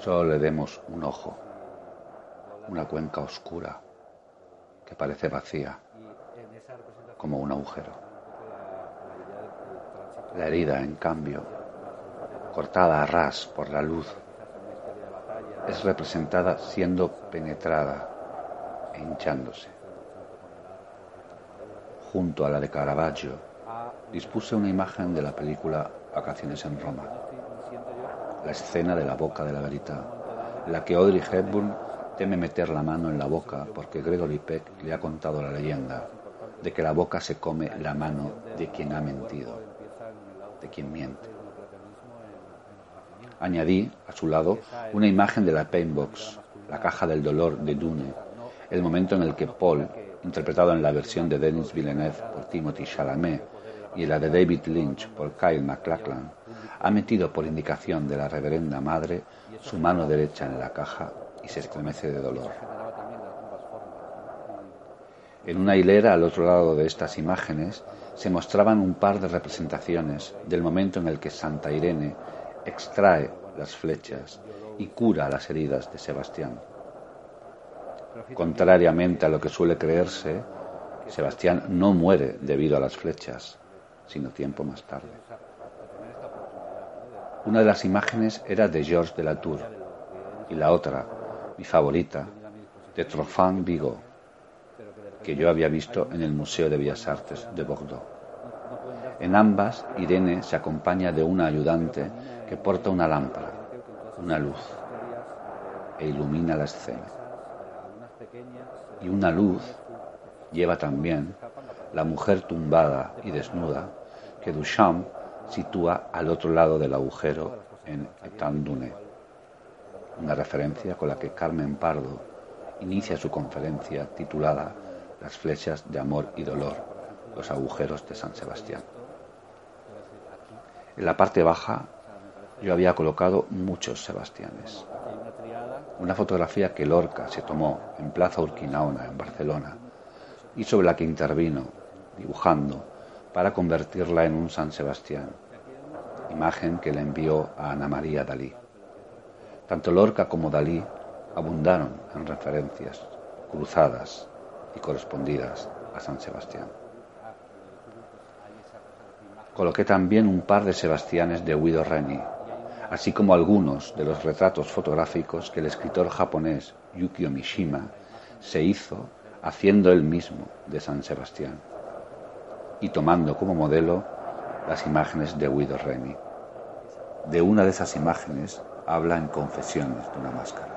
solo le demos un ojo, una cuenca oscura que parece vacía, como un agujero. La herida, en cambio, cortada a ras por la luz, es representada siendo penetrada hinchándose. Junto a la de Caravaggio, dispuse una imagen de la película Vacaciones en Roma, la escena de la boca de la verita, en la que Audrey Hepburn teme meter la mano en la boca porque Gregory Peck le ha contado la leyenda de que la boca se come la mano de quien ha mentido, de quien miente. Añadí, a su lado, una imagen de la Paintbox, la caja del dolor de Dune, el momento en el que Paul, interpretado en la versión de Denis Villeneuve por Timothy Chalamet y en la de David Lynch por Kyle MacLachlan, ha metido por indicación de la reverenda madre su mano derecha en la caja y se estremece de dolor. En una hilera al otro lado de estas imágenes se mostraban un par de representaciones del momento en el que Santa Irene extrae las flechas y cura las heridas de Sebastián. Contrariamente a lo que suele creerse, Sebastián no muere debido a las flechas, sino tiempo más tarde. Una de las imágenes era de Georges de la Tour y la otra, mi favorita, de Trofan Vigo, que yo había visto en el Museo de Bellas Artes de Bordeaux. En ambas, Irene se acompaña de una ayudante que porta una lámpara, una luz, e ilumina la escena. Y una luz lleva también la mujer tumbada y desnuda que Duchamp sitúa al otro lado del agujero en Etandune, una referencia con la que Carmen Pardo inicia su conferencia titulada Las flechas de amor y dolor, los agujeros de San Sebastián. En la parte baja yo había colocado muchos Sebastianes. Una fotografía que Lorca se tomó en Plaza Urquinaona, en Barcelona, y sobre la que intervino, dibujando, para convertirla en un San Sebastián, imagen que le envió a Ana María Dalí. Tanto Lorca como Dalí abundaron en referencias cruzadas y correspondidas a San Sebastián. Coloqué también un par de Sebastianes de Guido Reni, así como algunos de los retratos fotográficos que el escritor japonés Yukio Mishima se hizo haciendo él mismo de San Sebastián y tomando como modelo las imágenes de Guido Reni. De una de esas imágenes habla en Confesiones de una máscara.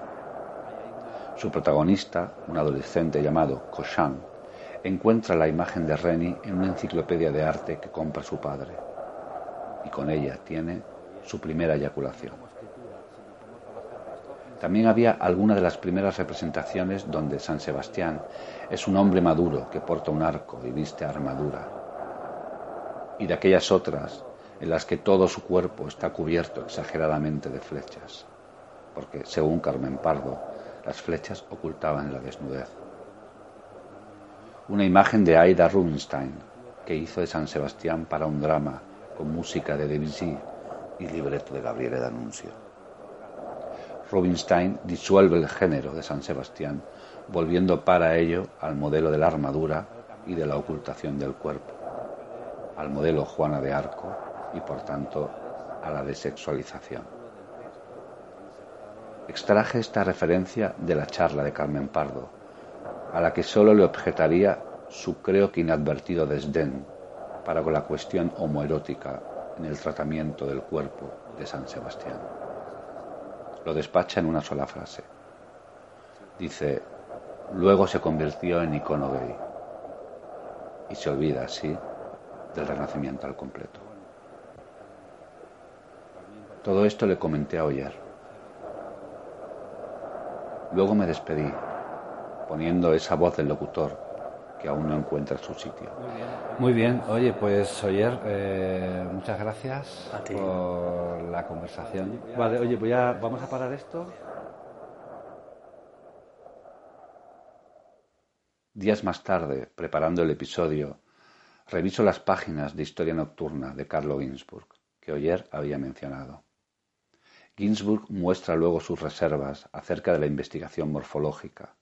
Su protagonista, un adolescente llamado Koshan, encuentra la imagen de Reni en una enciclopedia de arte que compra su padre y con ella tiene su primera eyaculación. También había alguna de las primeras representaciones donde San Sebastián es un hombre maduro que porta un arco y viste armadura. Y de aquellas otras en las que todo su cuerpo está cubierto exageradamente de flechas, porque, según Carmen Pardo, las flechas ocultaban la desnudez. Una imagen de Aida Rubinstein, que hizo de San Sebastián para un drama con música de Debussy y libreto de Gabriele D'Annunzio. Rubinstein disuelve el género de San Sebastián, volviendo para ello al modelo de la armadura y de la ocultación del cuerpo, al modelo Juana de Arco y por tanto a la desexualización. Extraje esta referencia de la charla de Carmen Pardo, a la que sólo le objetaría su creo que inadvertido desdén para con la cuestión homoerótica en el tratamiento del cuerpo de San Sebastián lo despacha en una sola frase. Dice, luego se convirtió en icono gay y se olvida así del renacimiento al completo. Todo esto le comenté a Oyer. Luego me despedí, poniendo esa voz del locutor que aún no encuentra su sitio. Muy bien, oye, pues Oyer, eh, muchas gracias por la conversación. Vale, oye, pues ya vamos a parar esto. Días más tarde, preparando el episodio, reviso las páginas de Historia Nocturna de Carlo Ginzburg, que Oyer había mencionado. Ginzburg muestra luego sus reservas acerca de la investigación morfológica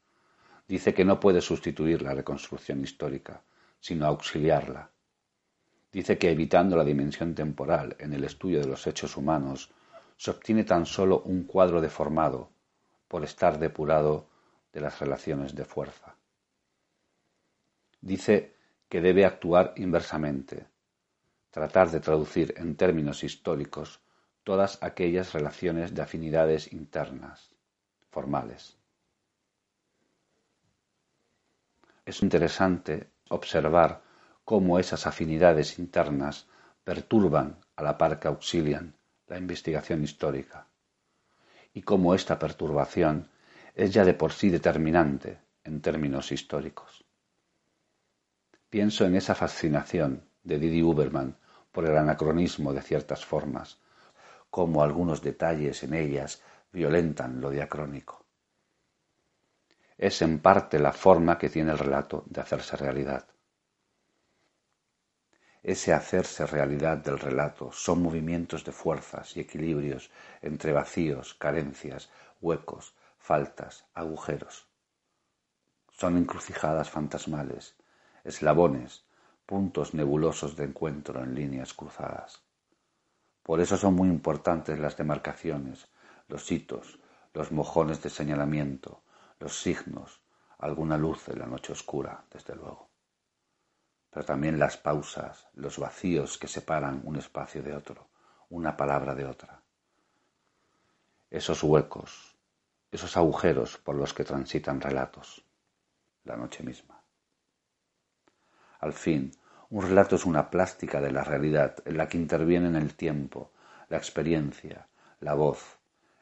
dice que no puede sustituir la reconstrucción histórica, sino auxiliarla. Dice que evitando la dimensión temporal en el estudio de los hechos humanos, se obtiene tan solo un cuadro deformado por estar depurado de las relaciones de fuerza. Dice que debe actuar inversamente, tratar de traducir en términos históricos todas aquellas relaciones de afinidades internas, formales. Es interesante observar cómo esas afinidades internas perturban a la par que auxilian la investigación histórica y cómo esta perturbación es ya de por sí determinante en términos históricos. Pienso en esa fascinación de Didi Uberman por el anacronismo de ciertas formas, cómo algunos detalles en ellas violentan lo diacrónico. Es en parte la forma que tiene el relato de hacerse realidad. Ese hacerse realidad del relato son movimientos de fuerzas y equilibrios entre vacíos, carencias, huecos, faltas, agujeros. Son encrucijadas fantasmales, eslabones, puntos nebulosos de encuentro en líneas cruzadas. Por eso son muy importantes las demarcaciones, los hitos, los mojones de señalamiento, los signos, alguna luz en la noche oscura, desde luego pero también las pausas, los vacíos que separan un espacio de otro, una palabra de otra. Esos huecos, esos agujeros por los que transitan relatos, la noche misma. Al fin, un relato es una plástica de la realidad en la que intervienen el tiempo, la experiencia, la voz,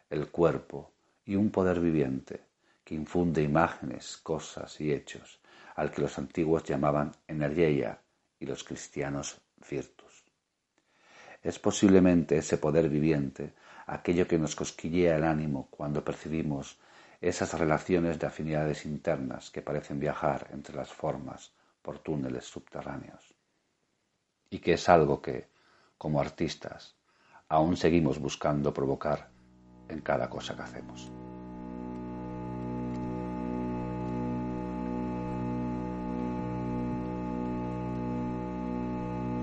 el cuerpo y un poder viviente que infunde imágenes, cosas y hechos al que los antiguos llamaban energía y los cristianos virtus. Es posiblemente ese poder viviente aquello que nos cosquillea el ánimo cuando percibimos esas relaciones de afinidades internas que parecen viajar entre las formas por túneles subterráneos. Y que es algo que, como artistas, aún seguimos buscando provocar en cada cosa que hacemos.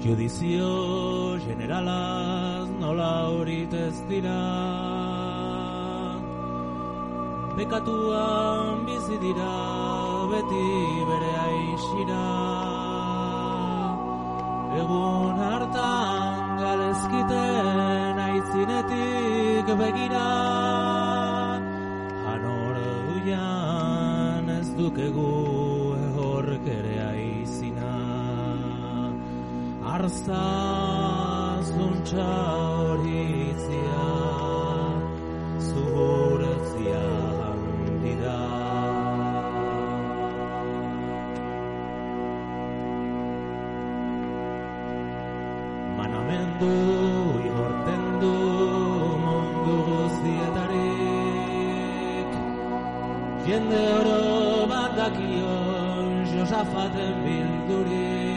Judizio generalaz nola horit ez dira Bekatuan bizi dira beti bere aixira Egun hartan galezkiten aizinetik begira. Hanor duian ez dukegu ehork Arza zuntza horitzia zuhurtzia handi da Manamendu igorten du mundu guztietarik. Jende oro bat dakion Josafaten bildurik